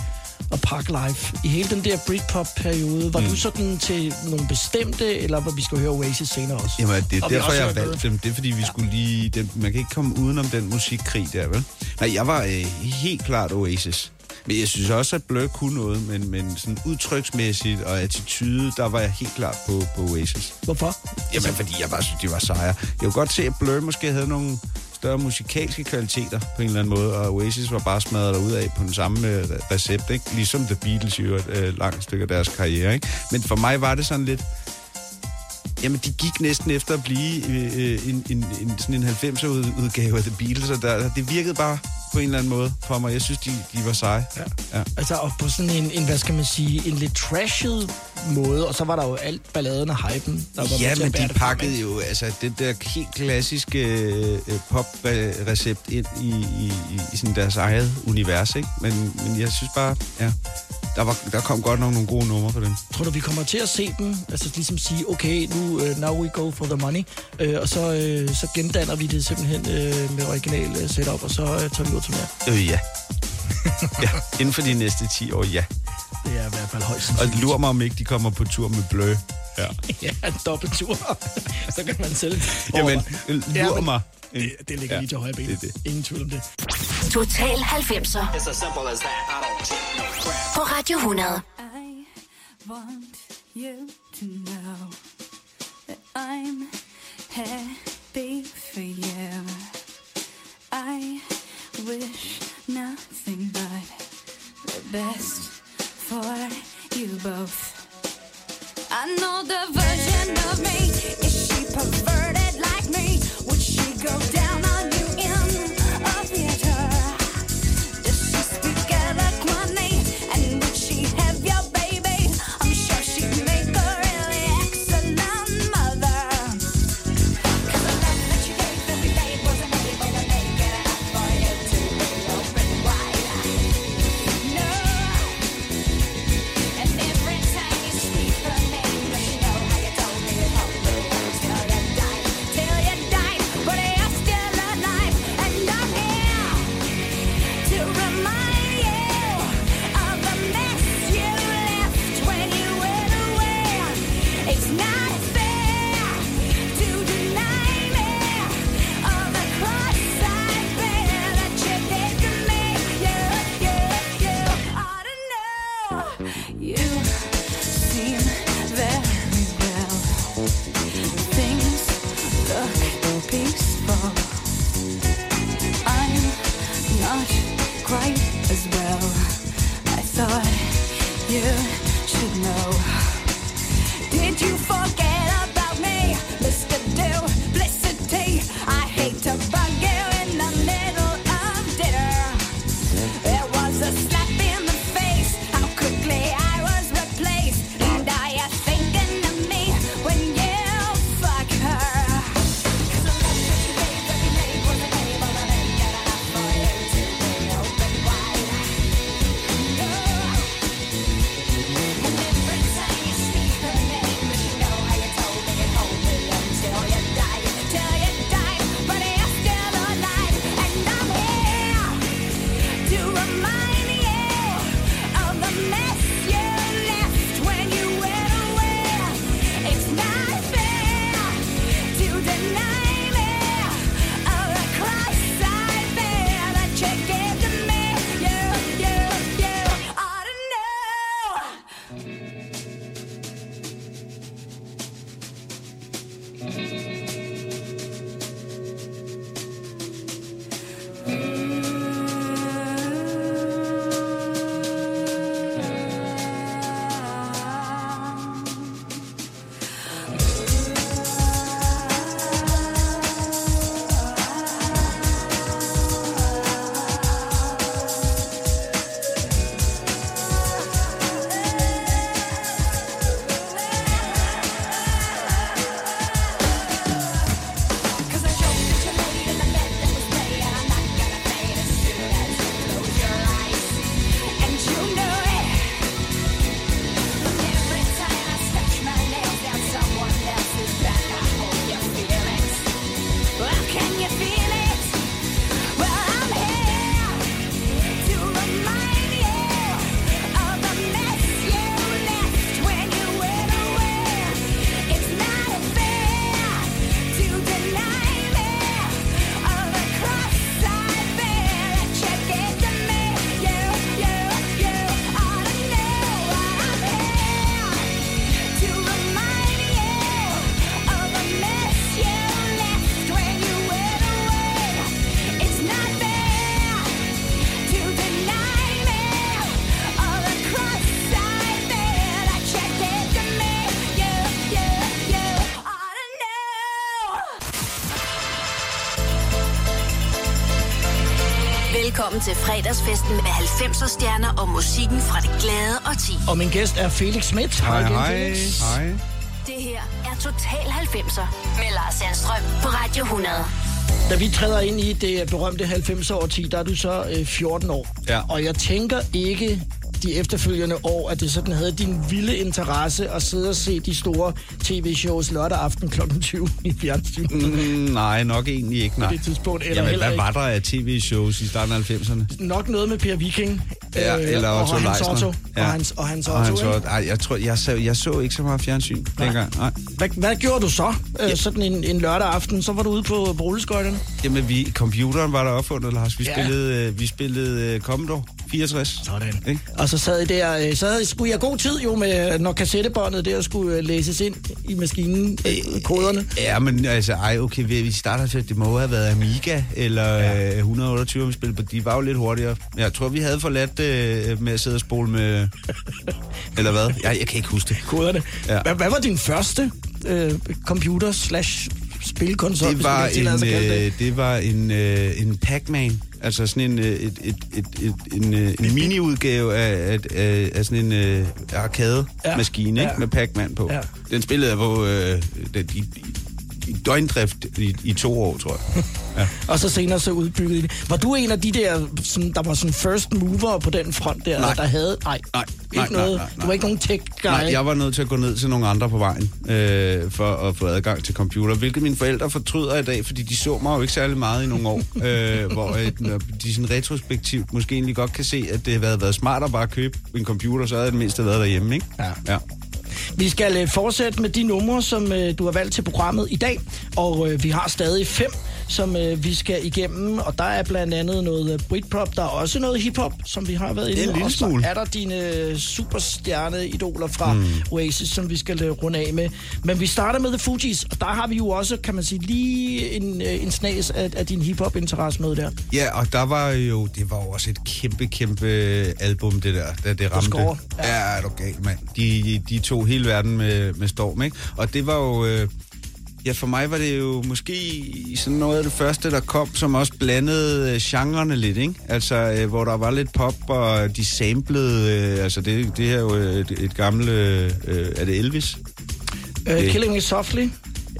og Park Life. I hele den der Britpop-periode, var mm. du sådan til nogle bestemte, eller var vi skal høre Oasis senere også? Jamen, det er Og derfor, jeg valgte dem. Det er, fordi vi ja. skulle lige... Den, man kan ikke komme udenom den musikkrig der, vel? Nej, jeg var øh, helt klart Oasis. Men jeg synes også, at Blur kunne noget, men, men sådan udtryksmæssigt og attitude, der var jeg helt klart på, på Oasis. Hvorfor? Jamen, fordi jeg bare synes, de var sejre. Jeg kunne godt se, at Blur måske havde nogle større musikalske kvaliteter på en eller anden måde, og Oasis var bare smadret ud af på den samme øh, recept, ikke? Ligesom The Beatles jo et øh, langt stykke af deres karriere, ikke? Men for mig var det sådan lidt... Jamen, de gik næsten efter at blive øh, en, en, en, sådan en 90'er udgave af The Beatles, og der, det virkede bare på en eller anden måde for mig. Jeg synes, de, de var seje. Ja. ja. Altså, og på sådan en, en, hvad skal man sige, en lidt trashed måde, og så var der jo alt balladen og hypen, der var Ja, men de pakkede jo altså det der helt klassiske øh, pop-recept ind i, i, i, i sådan deres eget univers, ikke? Men, men jeg synes bare, ja, der, var, der kom godt nok nogle gode numre for dem. Tror du, vi kommer til at se dem, altså ligesom sige, okay, nu, uh, now we go for the money, uh, og så, uh, så gendanner vi det simpelthen uh, med original uh, setup, og så uh, tager vi ud til mere. Øh, ja. ja. Inden for de næste 10 år, ja. Det er i hvert fald højst Og lurer mig, om ikke de kommer på tur med blø. Ja. ja, en dobbelttur. så kan man selv... Jamen, lurer men mig. Det, det ligger Ja, lige til højre ben. det er det. Ingen tvivl om det. Total 90'er på Radio 100. I want you to know that I'm happy for you. I wish nothing but the best for you both. I know the version of me. Is she perverted like me? Would she go down on you fredagsfesten med 90'er stjerner og musikken fra det glade og ti. Og min gæst er Felix Schmidt. Hej, igen, hej. Felix. Hej. Det her er Total 90'er med Lars Sandstrøm på Radio 100. Da vi træder ind i det berømte 90'er-årti, der er du så øh, 14 år. Ja. Og jeg tænker ikke de efterfølgende år, at det sådan havde din vilde interesse at sidde og se de store tv-shows lørdag aften kl. 20 i fjernsynet mm. Nej, nok egentlig ikke, nej. på det tidspunkt. Eller Jamen, hvad ikke. var der af tv-shows i starten af 90'erne? Nok noget med Per Viking. Ja, øh, eller og, Otto og hans. Otto. Ja. Og hans, og hans Og Otto. han så, ikke? ej, jeg tror, jeg så, jeg så ikke så meget fjernsyn dengang. Nej. Hvad, hvad gjorde du så? Øh, sådan en, en lørdag aften, så var du ude på, på rulleskøjterne. Jamen, vi, computeren var der opfundet, Lars. Vi Ja. spillede, øh, vi spillede uh, Commodore 64. Sådan. Ikke? Og så sad I der, øh, så havde, skulle jeg god tid jo med, når kassettebåndet der skulle øh, læses ind i maskinen, øh, koderne. Ja, men altså, ej, okay, vi, starter til, det må have været Amiga eller ja. øh, 128, vi spillede på. De var jo lidt hurtigere. Jeg tror, vi havde forladt øh, med at sidde og spole med... eller hvad? Jeg, jeg kan ikke huske det. koderne. Ja. Hvad, hvad var din første øh, computer slash spilkonsol? Det var, en, øh, det var en, øh, en Pac-Man. Altså sådan en, øh, et, et, et, et, en, øh, en mini-udgave af, af, af, af sådan en øh, arcade-maskine Ja. ja. med Pac-Man på. Ja. Den spillede jeg på øh, den, i, i, døgndrift i, i to år, tror jeg. Ja. Og så senere så udbygget det. Var du en af de der, sådan, der var sådan first mover på den front der, Nej. der havde... Nej, Nej, ikke nej, nej, noget. nej, nej. Du var ikke nogen tech-guy. Nej, jeg var nødt til at gå ned til nogle andre på vejen, øh, for at få adgang til computer, hvilket mine forældre fortryder i dag, fordi de så mig jo ikke særlig meget i nogle år, øh, hvor øh, de sådan retrospektivt måske egentlig godt kan se, at det havde været, smart at bare købe en computer, så havde jeg det mindste været derhjemme, ikke? Ja. ja. Vi skal øh, fortsætte med de numre, som øh, du har valgt til programmet i dag, og øh, vi har stadig fem, som vi skal igennem, og der er blandt andet noget Britpop, der er også noget hiphop, som vi har været inde i, og så er der dine superstjerne-idoler fra mm. Oasis, som vi skal runde af med. Men vi starter med The Fugees, og der har vi jo også, kan man sige, lige en, en snas af, af din hiphop-interesse med der. Ja, og der var jo, det var jo også et kæmpe, kæmpe album, det der, da det ramte. scorer. Ja, er du galt, mand. De, de hele verden med, med storm, ikke? Og det var jo... Øh, Ja, for mig var det jo måske sådan noget af det første, der kom, som også blandede øh, genrerne lidt, ikke? Altså, øh, hvor der var lidt pop, og de samplede, øh, altså det, det her er jo et, et gammelt, øh, er det Elvis? Øh, Det- Killing Me Softly.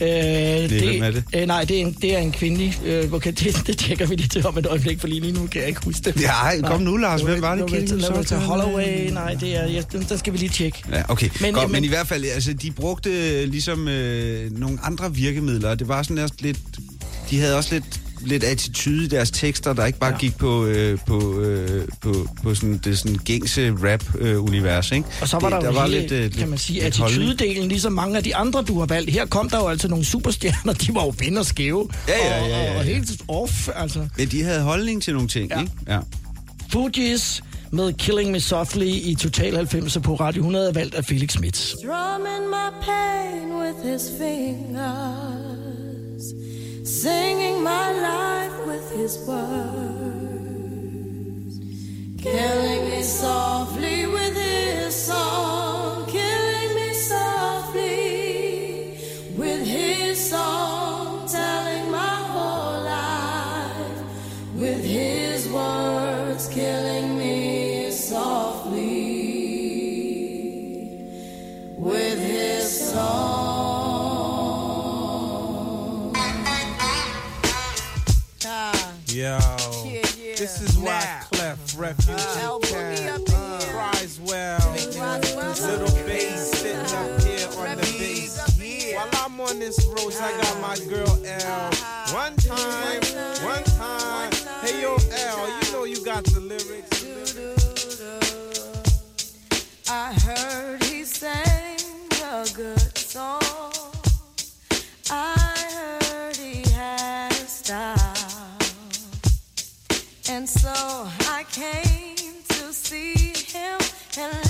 Øh, det, hvem er det? Øh, nej, det er en, det er en kvindelig. Øh, okay, det, det tjekker vi lige til om et øjeblik, for lige nu kan jeg ikke huske det. Ja, kom nu, Lars. Hvem var det, Me Softly? Softly? Holloway, nej, det er, ja, den, den skal vi lige tjekke. Ja, okay. Men- Godt, men- men, i hvert fald, altså, de brugte øh, ligesom øh, nogle andre virkemidler, det var sådan lidt... De havde også lidt lidt attitude i deres tekster, der ikke bare Ja. ja. gik på, øh, på, øh, på, på sådan, det sådan gængse rap-univers, ikke? Og så var det, der, jo hele, lidt, øh, kan man sige, attitudedelen, ligesom mange af de andre, du har valgt. Her kom der jo altså nogle superstjerner, de var jo vind og skæve. Ja, ja, og, ja, ja, og, og ja. helt off, altså. Men de havde holdning til nogle ting, Ja. ja. ikke? Ja. Fugees med Killing Me Softly i Total 90 på Radio 100 er valgt af Felix Schmidt. Drumming my pain with his fingers, singing my life with his words, killing me softly with his song, Yo, this is why Clef Refugee Camp cries well. Little bass sitting up here on the bass. While I'm on this road, I got my uh-huh. girl L. Uh-huh. One time, one time. Hey yo, L, you know you got the lyrics. I heard he sang a good song. I heard he had style. And so I came to see him and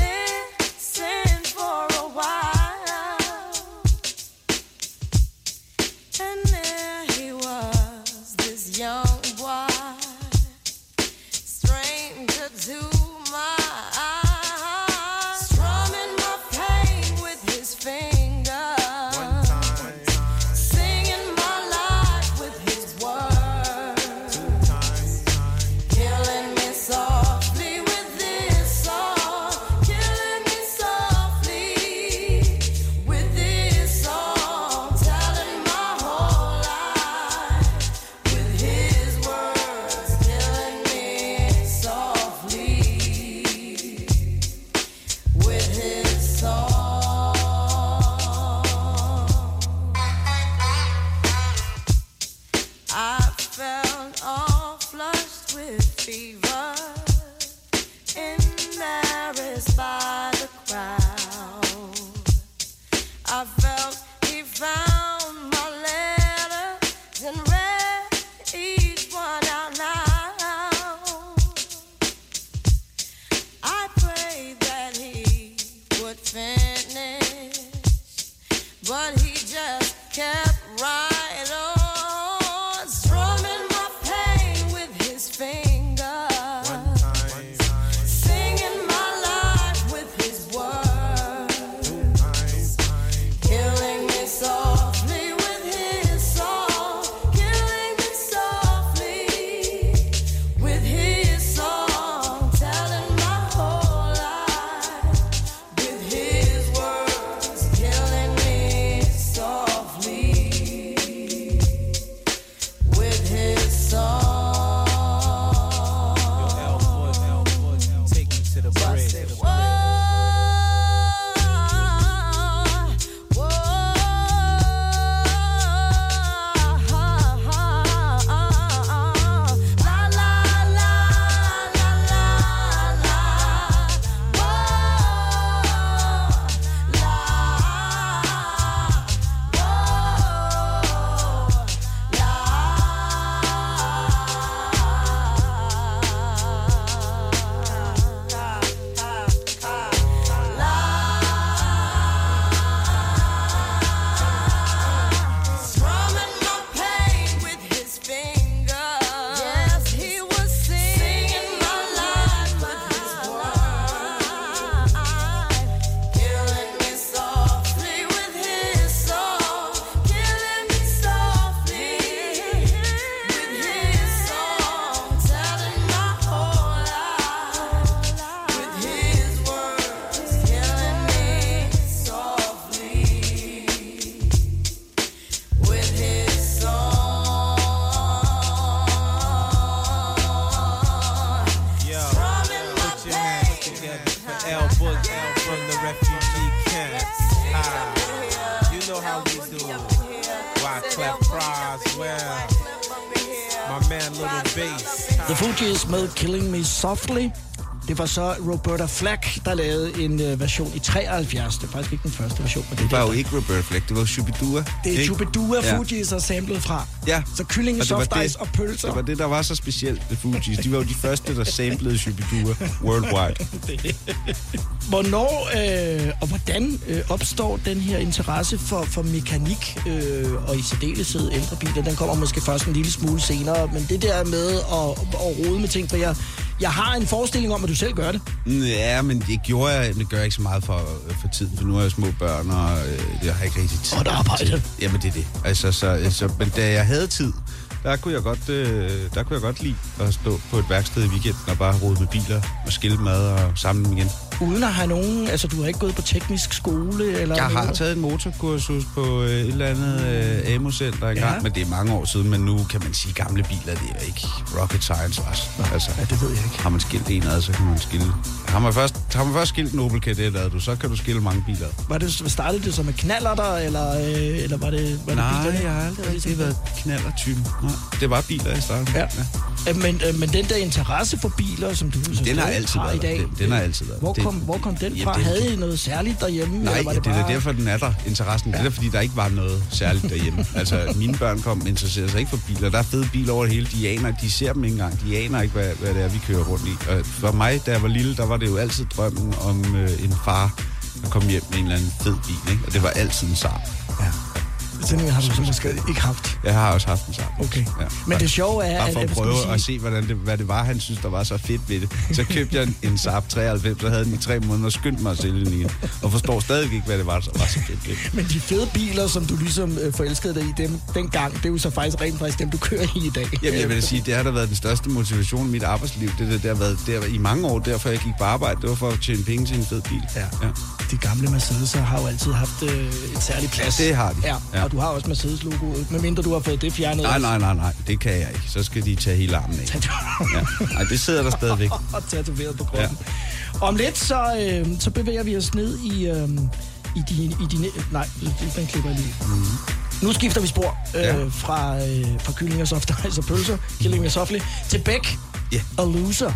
satisfied. Softly. Det var så Roberta Flack, der lavede en øh, version i 73. Det er faktisk ikke den første version, men det, Det var er jo ikke Robert Fleck, det var Shubidua. det er ikke? Chubidua Ja. Fugees samlet fra. Ja. Så det var soft det- ice og pølser. Det var det, der var så specielt ved Fugees. De var jo de første, der samplede Shubidua worldwide. Hvornår øh, og hvordan øh, opstår den her interesse for, for mekanik øh, og i særdeleshed ældre biler? Den kommer måske først en lille smule senere, men det der med at, at rode med ting, for jeg, jeg har en forestilling om, at du selv gør det. Ja, men det gjorde jeg, det gør jeg ikke så meget for, for tiden, for nu har jeg små børn, og øh, det har jeg ikke rigtig tid Og et arbejde. Jamen, det er det. Altså, så, så, men da jeg havde tid, der kunne jeg godt, øh, der kunne jeg godt lide at stå på et værksted i weekenden og bare rode med biler og skille mad og samle dem igen. Uden at have nogen... Altså, du har ikke gået på teknisk skole? Eller Jeg har noget? taget en motorkursus på øh, et eller andet øh, AMO-center engang, Ja. men det er mange år siden, men nu kan man sige, gamle biler, det er ikke rocket science også. Altså, Ja, det ved jeg ikke. har man skilt en ad, så kan man skille... Har man først, har man først skilt en Opel Kadett ad, du, så kan du skille mange biler. Var det, startede det som med knallerter, eller, øh, eller var det, var det Nej, bilerne? jeg har aldrig rigtig været knallertypen. Nej, det var biler i starten. Ja. Øh, Men, øh, men den der interesse for biler, som du så Den har altid har været i dag, der. Den, den har altid været hvor. Kom, det, hvor kom den Jamen, fra? det- Havde I noget særligt derhjemme? Nej, var ja, det er bare... derfor, den er der, interessen. Ja. Det er fordi, der ikke var noget særligt derhjemme. altså, mine børn kom interesserer sig ikke for biler. Der er fede biler over det hele. De aner, de ser dem ikke engang. De aner ikke, hvad, hvad det er, vi kører rundt i. Og for mig, da jeg var lille, der var det jo altid drømmen om øh, en far, der kom hjem med en eller anden fed bil. Ikke? Og det var altid en Saab. Sådan en har du så måske ikke haft. Jeg har også haft en Saab. Okay. Ja. Men det sjove er, Bare for at- at prøve man at sige? se, hvordan det, hvad det var, han synes, der var så fedt ved det. Så købte jeg en, en Saab 93, så havde den i tre måneder og skyndte mig at sælge den igen. Og forstår stadig ikke, hvad det var, der var så fedt ved det. Men de fede biler, som du ligesom øh, forelskede dig i dem dengang, det er jo så faktisk rent faktisk dem, du kører i i dag. Jamen, jeg vil sige, det har da været den største motivation i mit arbejdsliv. Det, det, det har været der, i mange år, derfor jeg gik på arbejde. Det var for at tjene penge til en fed bil. Ja. ja. De gamle Mercedes'er har jo altid haft øh, et særligt plads. Ja, det har de. Ja, Ja. Og du har også Mercedes-logoet, medmindre du har fået det fjernet. Nej, nej, nej, nej. Det kan jeg ikke. Så skal de tage hele armen af. Ja. Nej, det sidder der stadigvæk. og tatoveret på kroppen. Ja. Om lidt, så, øh, så bevæger vi os ned i, øh, i dine... I dine nej, den klipper jeg lige. Mm. Nu skifter vi spor øh, Ja. fra, øh, fra kylling og soft ice og pølser, killing og softly, til Beck Ja. og Loser.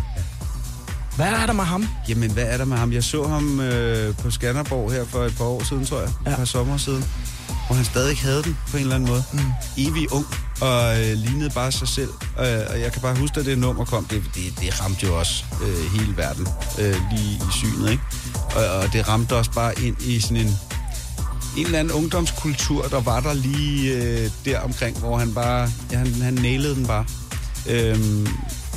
Hvad er der med ham? Jamen, hvad er der med ham? Jeg så ham øh, på Skanderborg her for et par år siden, tror jeg. Ja. Et par sommer siden. Hvor han stadig havde den på en eller anden måde. Mm. Evig ung og øh, lignede bare sig selv. Øh, og jeg kan bare huske, at det nummer kom. Det, det, det ramte jo også øh, hele verden øh, lige i synet, ikke? Og, og det ramte også bare ind i sådan en en eller anden ungdomskultur, der var der lige øh, der omkring, hvor han bare, ja, han, han nailede den bare. Øhm,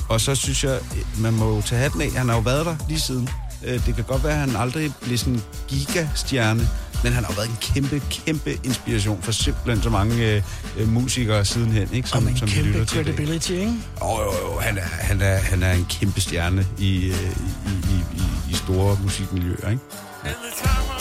og så synes jeg, man må jo tage hatten af. Han har jo været der lige siden. Øh, det kan godt være, at han aldrig blev sådan en gigastjerne, men han har jo været en kæmpe, kæmpe inspiration for simpelthen så mange øh, øh, musikere sidenhen, ikke? Som, en som kæmpe credibility, ikke? Jo, jo, jo. Han er, han er, han er en kæmpe stjerne i, øh, i, i, i, i store musikmiljøer, ikke? In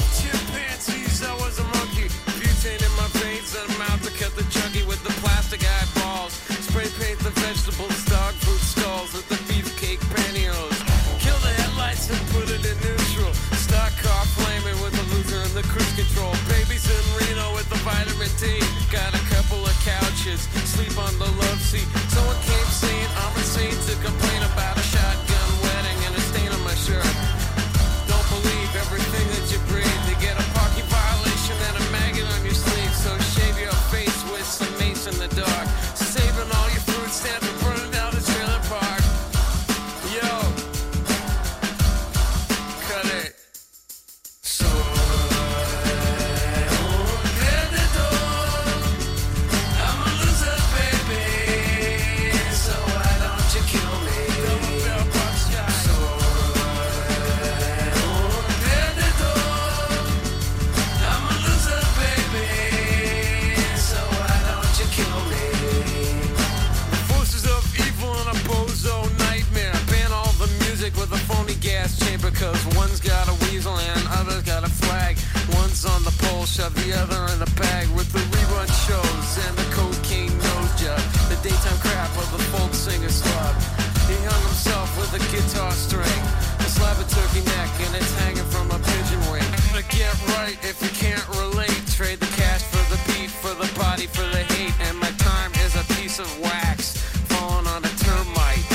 shove the other in a bag with the rerun shows and the cocaine nose job. The daytime crap of the folk singer slub. He hung himself with a guitar string. A slab of turkey neck and it's hanging from a pigeon wing. To get right if you can't relate. Trade the cash for the beat, for the body, for the hate. And my time is a piece of wax falling on a termite.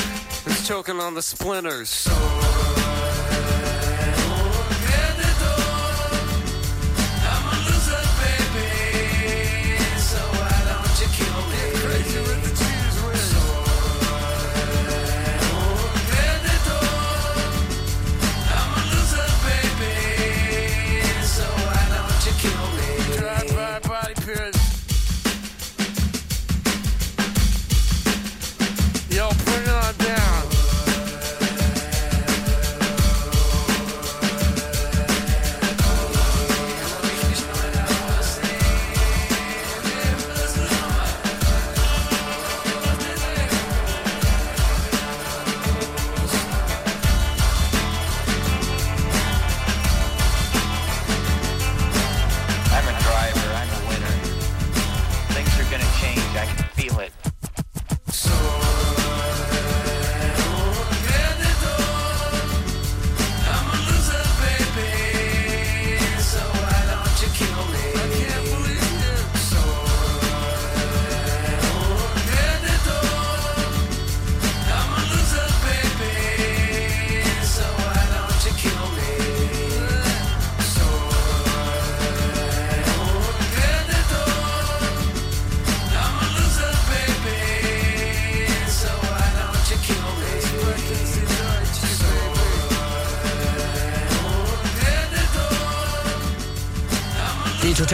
It's choking on the splinters. So.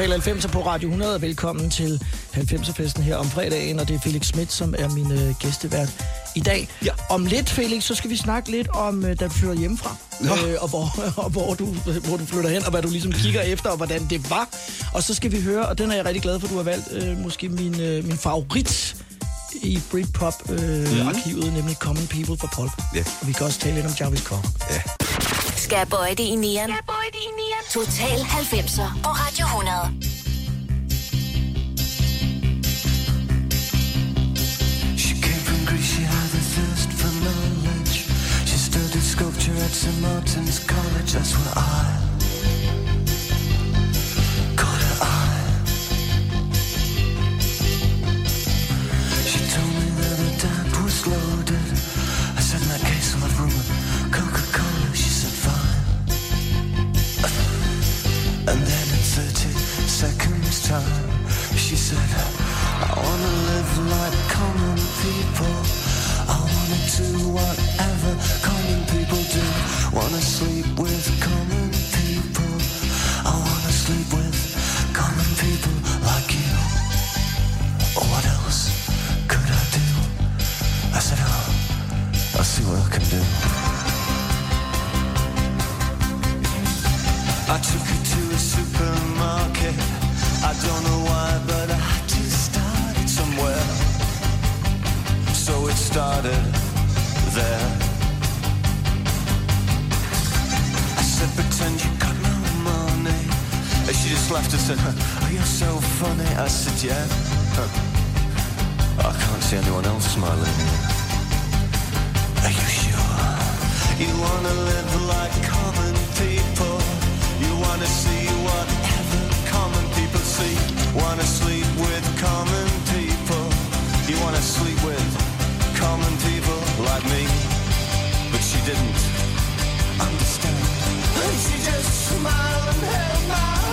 Total 90 på Radio 100, og velkommen til 90'er-festen her om fredagen, og det er Felix Schmidt, som er min øh, gæstevært i dag. Ja. Om lidt, Felix, så skal vi snakke lidt om, øh, da du flytter hjemmefra, øh, og, hvor, og hvor, du, hvor du flytter hen, og hvad du ligesom kigger efter, og hvordan det var. Og så skal vi høre, og den er jeg rigtig glad for, du har valgt, øh, måske min, øh, min favorit i Britpop-arkivet, øh, nemlig Common People for Pulp. Ja. Og vi kan også tale lidt om Jarvis Cocker. Ja. Skal jeg bøje det i nieren? Total 90'er på Radio 100. She came from Greece. She studied sculpture at St. Martin's College, that's where I 30 seconds time, she said, I wanna live like common people. I wanna do whatever common people do. Wanna sleep with common people. I wanna sleep with don't know why, but I somewhere. So it started there. I said, pretend you got no money. And she just laughed and said, Oh, you're so funny. I said, Yeah. I can't see anyone else smiling. Are you sure? You wanna live like common people. You wanna see see. Wanna sleep with common people. You wanna sleep with common people like me. But she didn't understand. And she just smiled and held my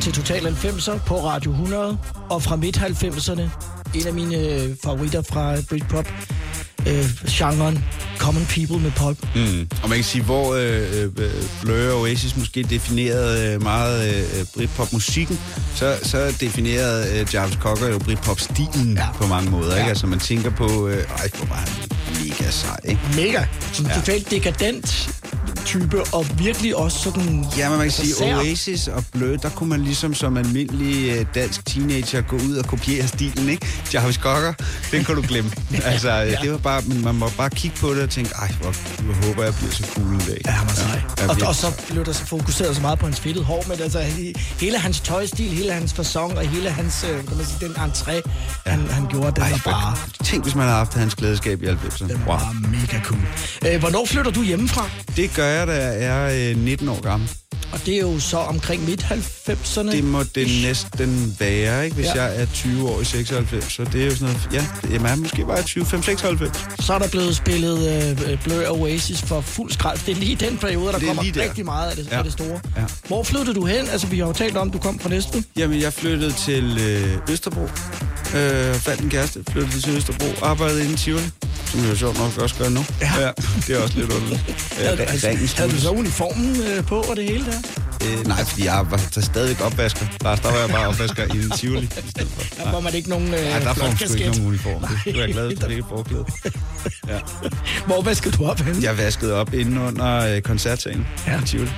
Velkommen til Total 90'er på Radio 100 og fra midt 90'erne. En af mine øh, favoritter fra Britpop. Øh, genren Common People med pop. Mm. Og man kan sige, hvor øh, øh, Blur og Oasis måske definerede øh, meget øh, Britpop-musikken, så, så definerede øh, Jarvis Cocker jo Britpop-stilen ja. på mange måder. Ja. Ikke? Altså man tænker på, øh, ej, hvor var han mega sej, ikke? Mega. Sådan ja. totalt dekadent type, og virkelig også sådan... Ja, men man kan sige, sær. Oasis og Blø, der kunne man ligesom som almindelig øh, dansk teenager gå ud og kopiere stilen, ikke? Jarvis Cocker, den kan du glemme. altså, ja. det var bare, men man må bare kigge på det og tænke, ej, hvor, hvor håber jeg bliver så cool en dag. Ja, var sej. Ja, og, og så blev der så fokuseret så meget på hans fedtede hår, men altså he- hele hans tøjstil, hele hans fasong og hele hans, øh, kan man sige, den entré, ja. han, han gjorde, den Ej, var bare, Tænk, hvis man havde haft hans glædeskab i 90'erne. den Wow. var mega cool. Øh, hvornår flytter du hjemmefra? Det gør jeg, da jeg er øh, 19 år gammel. Og det er jo så omkring midt-90'erne. Det må det næsten være, ikke? Hvis Ja. jeg er 20 år i 96. Så det er jo sådan noget... Ja, det er måske bare 20, 5, 96. Så er der blevet spillet øh, Blur Oasis for fuld skrald. Det er lige den periode, der er kommer der. rigtig meget af det, ja. Af det store. Ja. Hvor flyttede du hen? Altså, vi har jo talt om, du kom fra Næstved. Jamen, jeg flyttede til øh, Østerbro. Øh, fandt en kæreste, flyttede til Østerbro. Arbejdede inde i Tivoli, som jeg jo sjovt nok også gør nu. Ja. ja det er også lidt underligt. Øh, altså, ringen havde du så uniformen øh, på og det hele der? Øh, nej, fordi jeg var der stadigvæk opvasker. Lars, der var jeg bare opvasker i en Tivoli. Der var man ikke nogen øh, Nej, der får man sgu ikke nogen uniform. Det skulle jeg glad for, det ikke forklæde. Ja. Hvor vaskede du op henne? Jeg vaskede op inde under øh, koncertsalen ja. i Tivoli.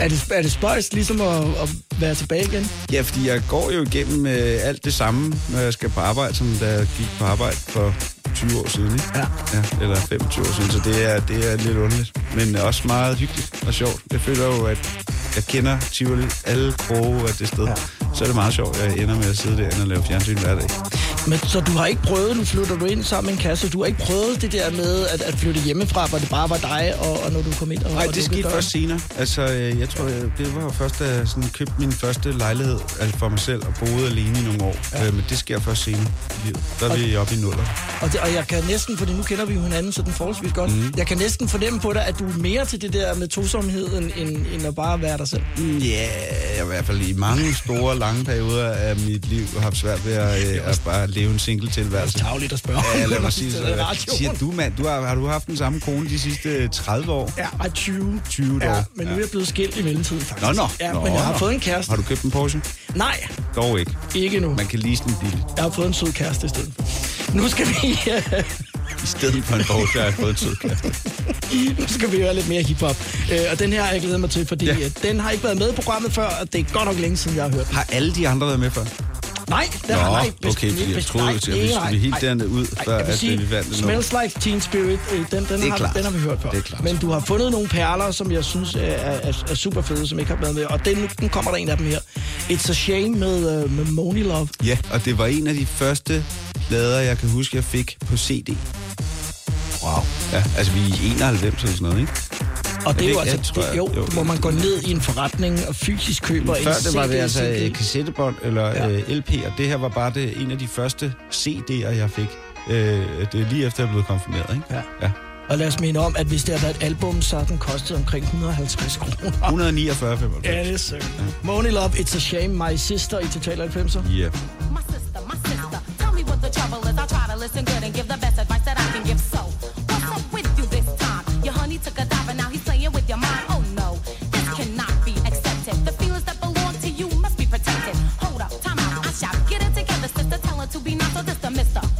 Er det, er det spøjst ligesom at, at være tilbage igen? Ja, fordi jeg går jo igennem øh, alt det samme, når jeg skal på arbejde, som da jeg gik på arbejde for 20 år siden, ikke? Ja. ja eller 25 år siden, så det er, det er lidt underligt. Men også meget hyggeligt og sjovt. Jeg føler jo, at jeg kender Tivoli alle kroge af det sted. Ja. så er det meget sjovt, at jeg ender med at sidde derinde og lave fjernsyn hver dag. Men, så du har ikke prøvet, nu flytter du ind sammen med en kasse, du har ikke prøvet det der med at, at flytte hjemmefra, hvor det bare var dig, og, og når du kom ind og Nej, det skete døren? først senere. Altså, øh, jeg tror, øh, det var jo først, da jeg sådan købte min første lejlighed altså for mig selv og boede alene i nogle år. Ja. Øh, men det sker først senere i livet. Der er vi oppe i nuller. Og, det, og jeg kan næsten, fordi nu kender vi jo hinanden sådan forholdsvis godt, mm. jeg kan næsten fornemme på dig, at du er mere til det der med tosomheden, end, end at bare være dig selv. Mm, Ja, jeg har i hvert fald i mange store, lange perioder af mit liv haft svært ved at, øh, at bare leve en single tilværelse. Det er tavligt at spørge. Ja, lad mig sige radioen. Siger du, mand, du har, har du haft den samme kone de sidste 30 år? Ja, ej, 20. 20 Ja, år. men nu er jeg blevet skilt i mellemtiden, faktisk. Nå, nå. Ja, nå, men jeg har nå. fået en kæreste. Har du købt en Porsche? Nej, Dog ikke. ikke nu. Man kan lease den billigt. Jeg har fået en sød kæreste i stedet. Nu skal vi, I stedet for en Porsche har jeg fået en sød kæreste. nu skal vi høre lidt mere hiphop. Øh, og den her har jeg glædet mig til, fordi Ja. ja. den har ikke været med i programmet før, og det er godt nok længe siden, jeg har hørt den. Har alle de andre været med før? Nej, det Nå, har nej. okay, fordi jeg troede, at vi skulle helt dernede ud, før jeg vil at sige, vi vandt det. Smells Like Teen Spirit, øh, den, den, har, klart. den har vi hørt før. Det er klart. Men du har fundet nogle perler, som jeg synes er, er, er super fede, som ikke har været med. Og den, nu kommer der en af dem her. It's a Shame med, uh, med Money Love. Ja, og det var en af de første plader, jeg kan huske, jeg fik på CD. Wow. Ja, altså vi er i 91 eller sådan noget, ikke? Og det er jo altså, det, jo, hvor man går ned i en forretning og fysisk køber en Før CD. det var det altså CD. øh, kassettebånd eller ja. øh, LP, og det her var bare det, en af de første CD'er, jeg fik. Øh, det er lige efter, jeg blev konfirmeret, ikke? Ja. ja. Og lad os minde om, at hvis det havde været et album, så den kostet omkring 150 kroner. 149, 95. Ja, det er sødt. Money Love, It's a Shame, My Sister i Total 90'er. Yeah. My sister, my sister, tell me what the trouble is. I try to listen good and give the best advice that I can give. So, to be not so this the mister.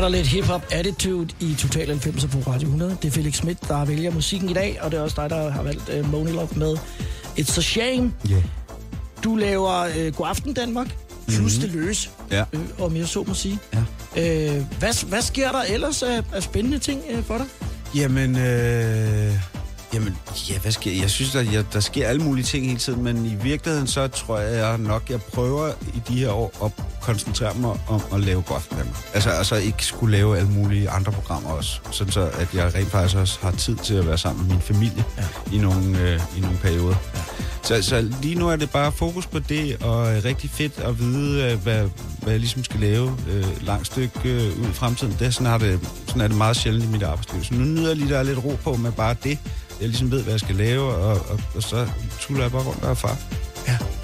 Er der lidt hip-hop attitude i Total 90 på Radio 100. Det er Felix Schmidt, der vælger musikken i dag, og det er også dig, der har valgt uh, Money Love med. It's a shame. Yeah. Du laver øh, God Aften Danmark, plus Mhm. det løs, Ja. øh, om jeg så må sige. Ja. Øh, hvad, hvad sker der ellers af, af spændende ting øh, for dig? Jamen, øh, jamen, ja, hvad sker Jeg synes, at jeg, der sker alle mulige ting hele tiden, men i virkeligheden så tror jeg jeg nok, jeg prøver i de her år at koncentrere mig om at lave godt for Danmark. Altså, altså ikke skulle lave alle mulige andre programmer også, sådan så at jeg rent faktisk også har tid til at være sammen med min familie ja. i, nogle, øh, i nogle perioder. Ja. Så, så lige nu er det bare fokus på det, og øh, rigtig fedt at vide, øh, hvad, hvad jeg ligesom skal lave øh, langt stykke øh, ud i fremtiden. Det, er sådan, har det, sådan er det meget sjældent i mit arbejdsliv. Så nu nyder jeg lige, der er lidt ro på med bare det. Jeg ligesom ved, hvad jeg skal lave, og, og, og så tuller jeg bare rundt og er far.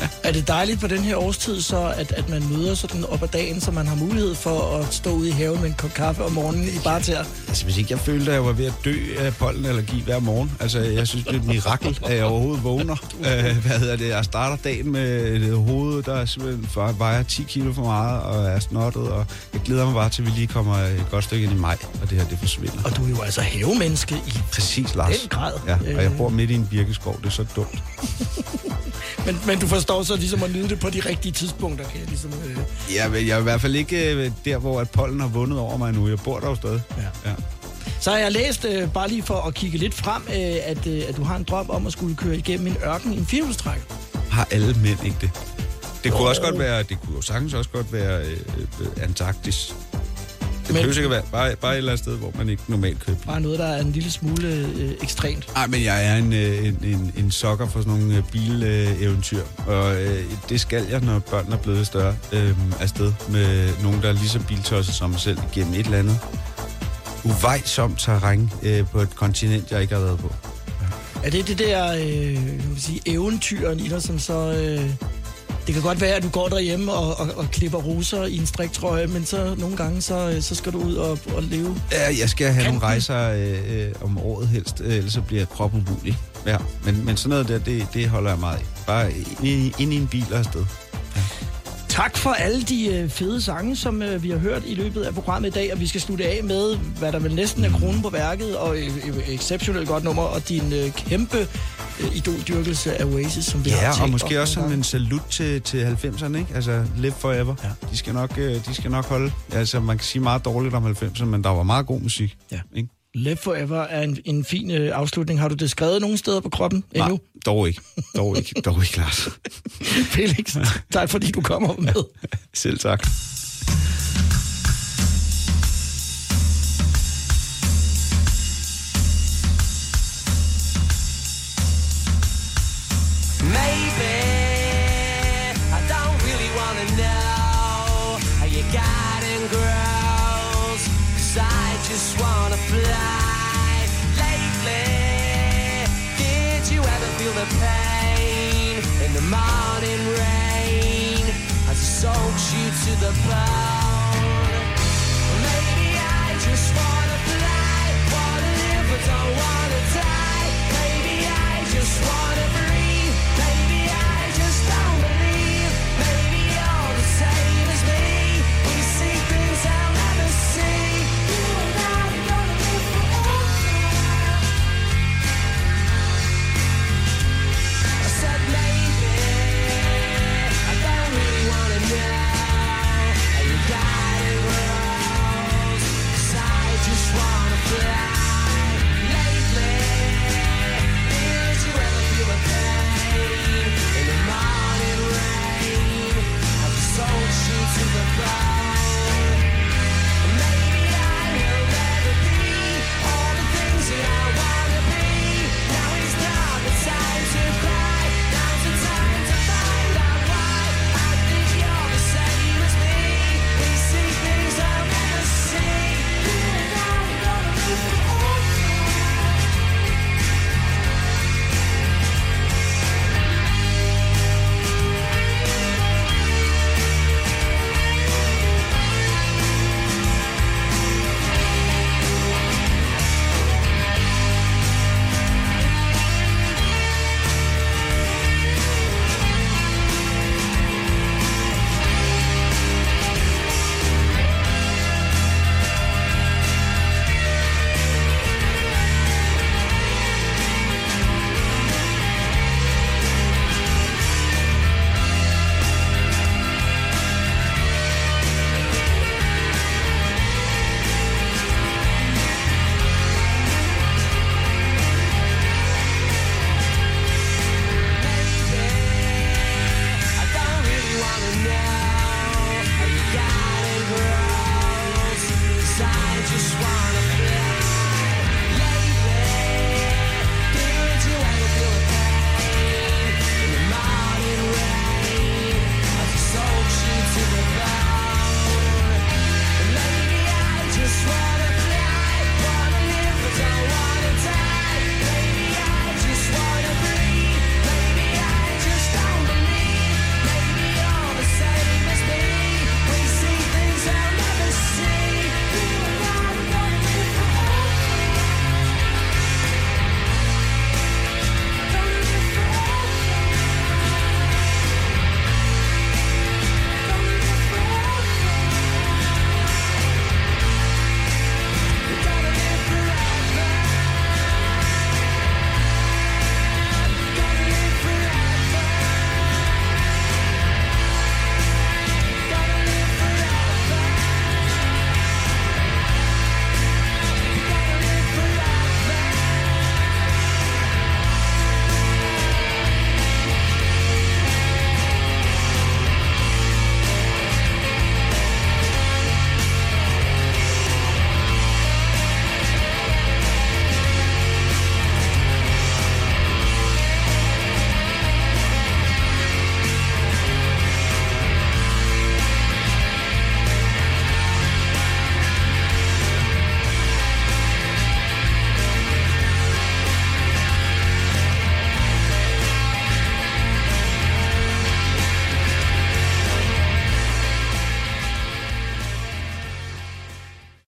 Er det dejligt på den her årstid så, at, at man møder sådan op ad dagen, så man har mulighed for at stå ude i haven med en kop kaffe om morgenen i bare til Altså, hvis ikke jeg følte, at jeg var ved at dø af pollenallergi hver morgen. Altså, jeg synes, det er et mirakel, at jeg overhovedet vågner. Øh, hvad hedder det? Jeg starter dagen med et hoved, der simpelthen for- vejer 10 kilo for meget, og er snottet, og jeg glæder mig bare til, at vi lige kommer et godt stykke ind i maj, og det her, det forsvinder. Og du er jo altså havemenneske i Præcis, Lars. den grad. Ja, og jeg Øh. bor midt i en birkeskov, det er så dumt. Men, men du forstår så ligesom at nyde det på de rigtige tidspunkter, kan jeg ligesom... Øh. Ja, men jeg er i hvert fald ikke øh, der, hvor at pollen har vundet over mig nu. Jeg bor der jo stadig. Ja. ja. Så har jeg læst, øh, bare lige for at kigge lidt frem, øh, at, øh, at du har en drøm om at skulle køre igennem en ørken i en firehjulstræk. Har alle mænd ikke det? Det kunne også godt være, det kunne jo sagtens også godt være øh, øh, Antarktis. Det behøver ikke at være bare, bare et eller andet sted, hvor man ikke normalt køber. Bare noget, der er en lille smule øh, ekstremt. Nej, men jeg er en, øh, en, en, en sokker for sådan nogle øh, bileventyr, og øh, det skal jeg, når børnene er blevet større, øh, afsted med nogen, der er lige så biltosset som mig selv, igennem et eller andet uvejsomt terræn øh, på et kontinent, jeg ikke har været på. Er det det der øh, jeg vil sige, eventyren i dig, som så... Øh, det kan godt være, at du går derhjemme og, og, og klipper roser i en striktrøje, men så nogle gange, så, øh, så skal du ud og, og leve. Ja, jeg skal have nogle Kanten. rejser øh, øh, om året helst, øh, ellers så bliver jeg kropumulig. Ja, men, men sådan noget der, det, det holder jeg meget af. Bare ind i, ind i en bil og afsted. Tak for alle de øh, fede sange, som vi har hørt i løbet af programmet i dag, og vi skal slutte af med, hvad der vel næsten er kronen på værket, og et exceptionelt godt nummer, og din kæmpe idoldyrkelse af Oasis, som vi har Ja, og måske også som en salut til, til 90'erne, ikke? Altså, live forever. Ja. De, skal nok, øh, de skal nok holde. Altså, man kan sige meget dårligt om 90'erne, men der var meget god musik. Ja. Ikke? Live Forever er en, en fin øh, afslutning. Har du det skrevet nogen steder på kroppen endnu? Nej, dog ikke. Dog ikke, dog ikke, Lars. Felix, tak fordi du kommer med. Selv tak. Maybe I just wanna fly, wanna live but don't wanna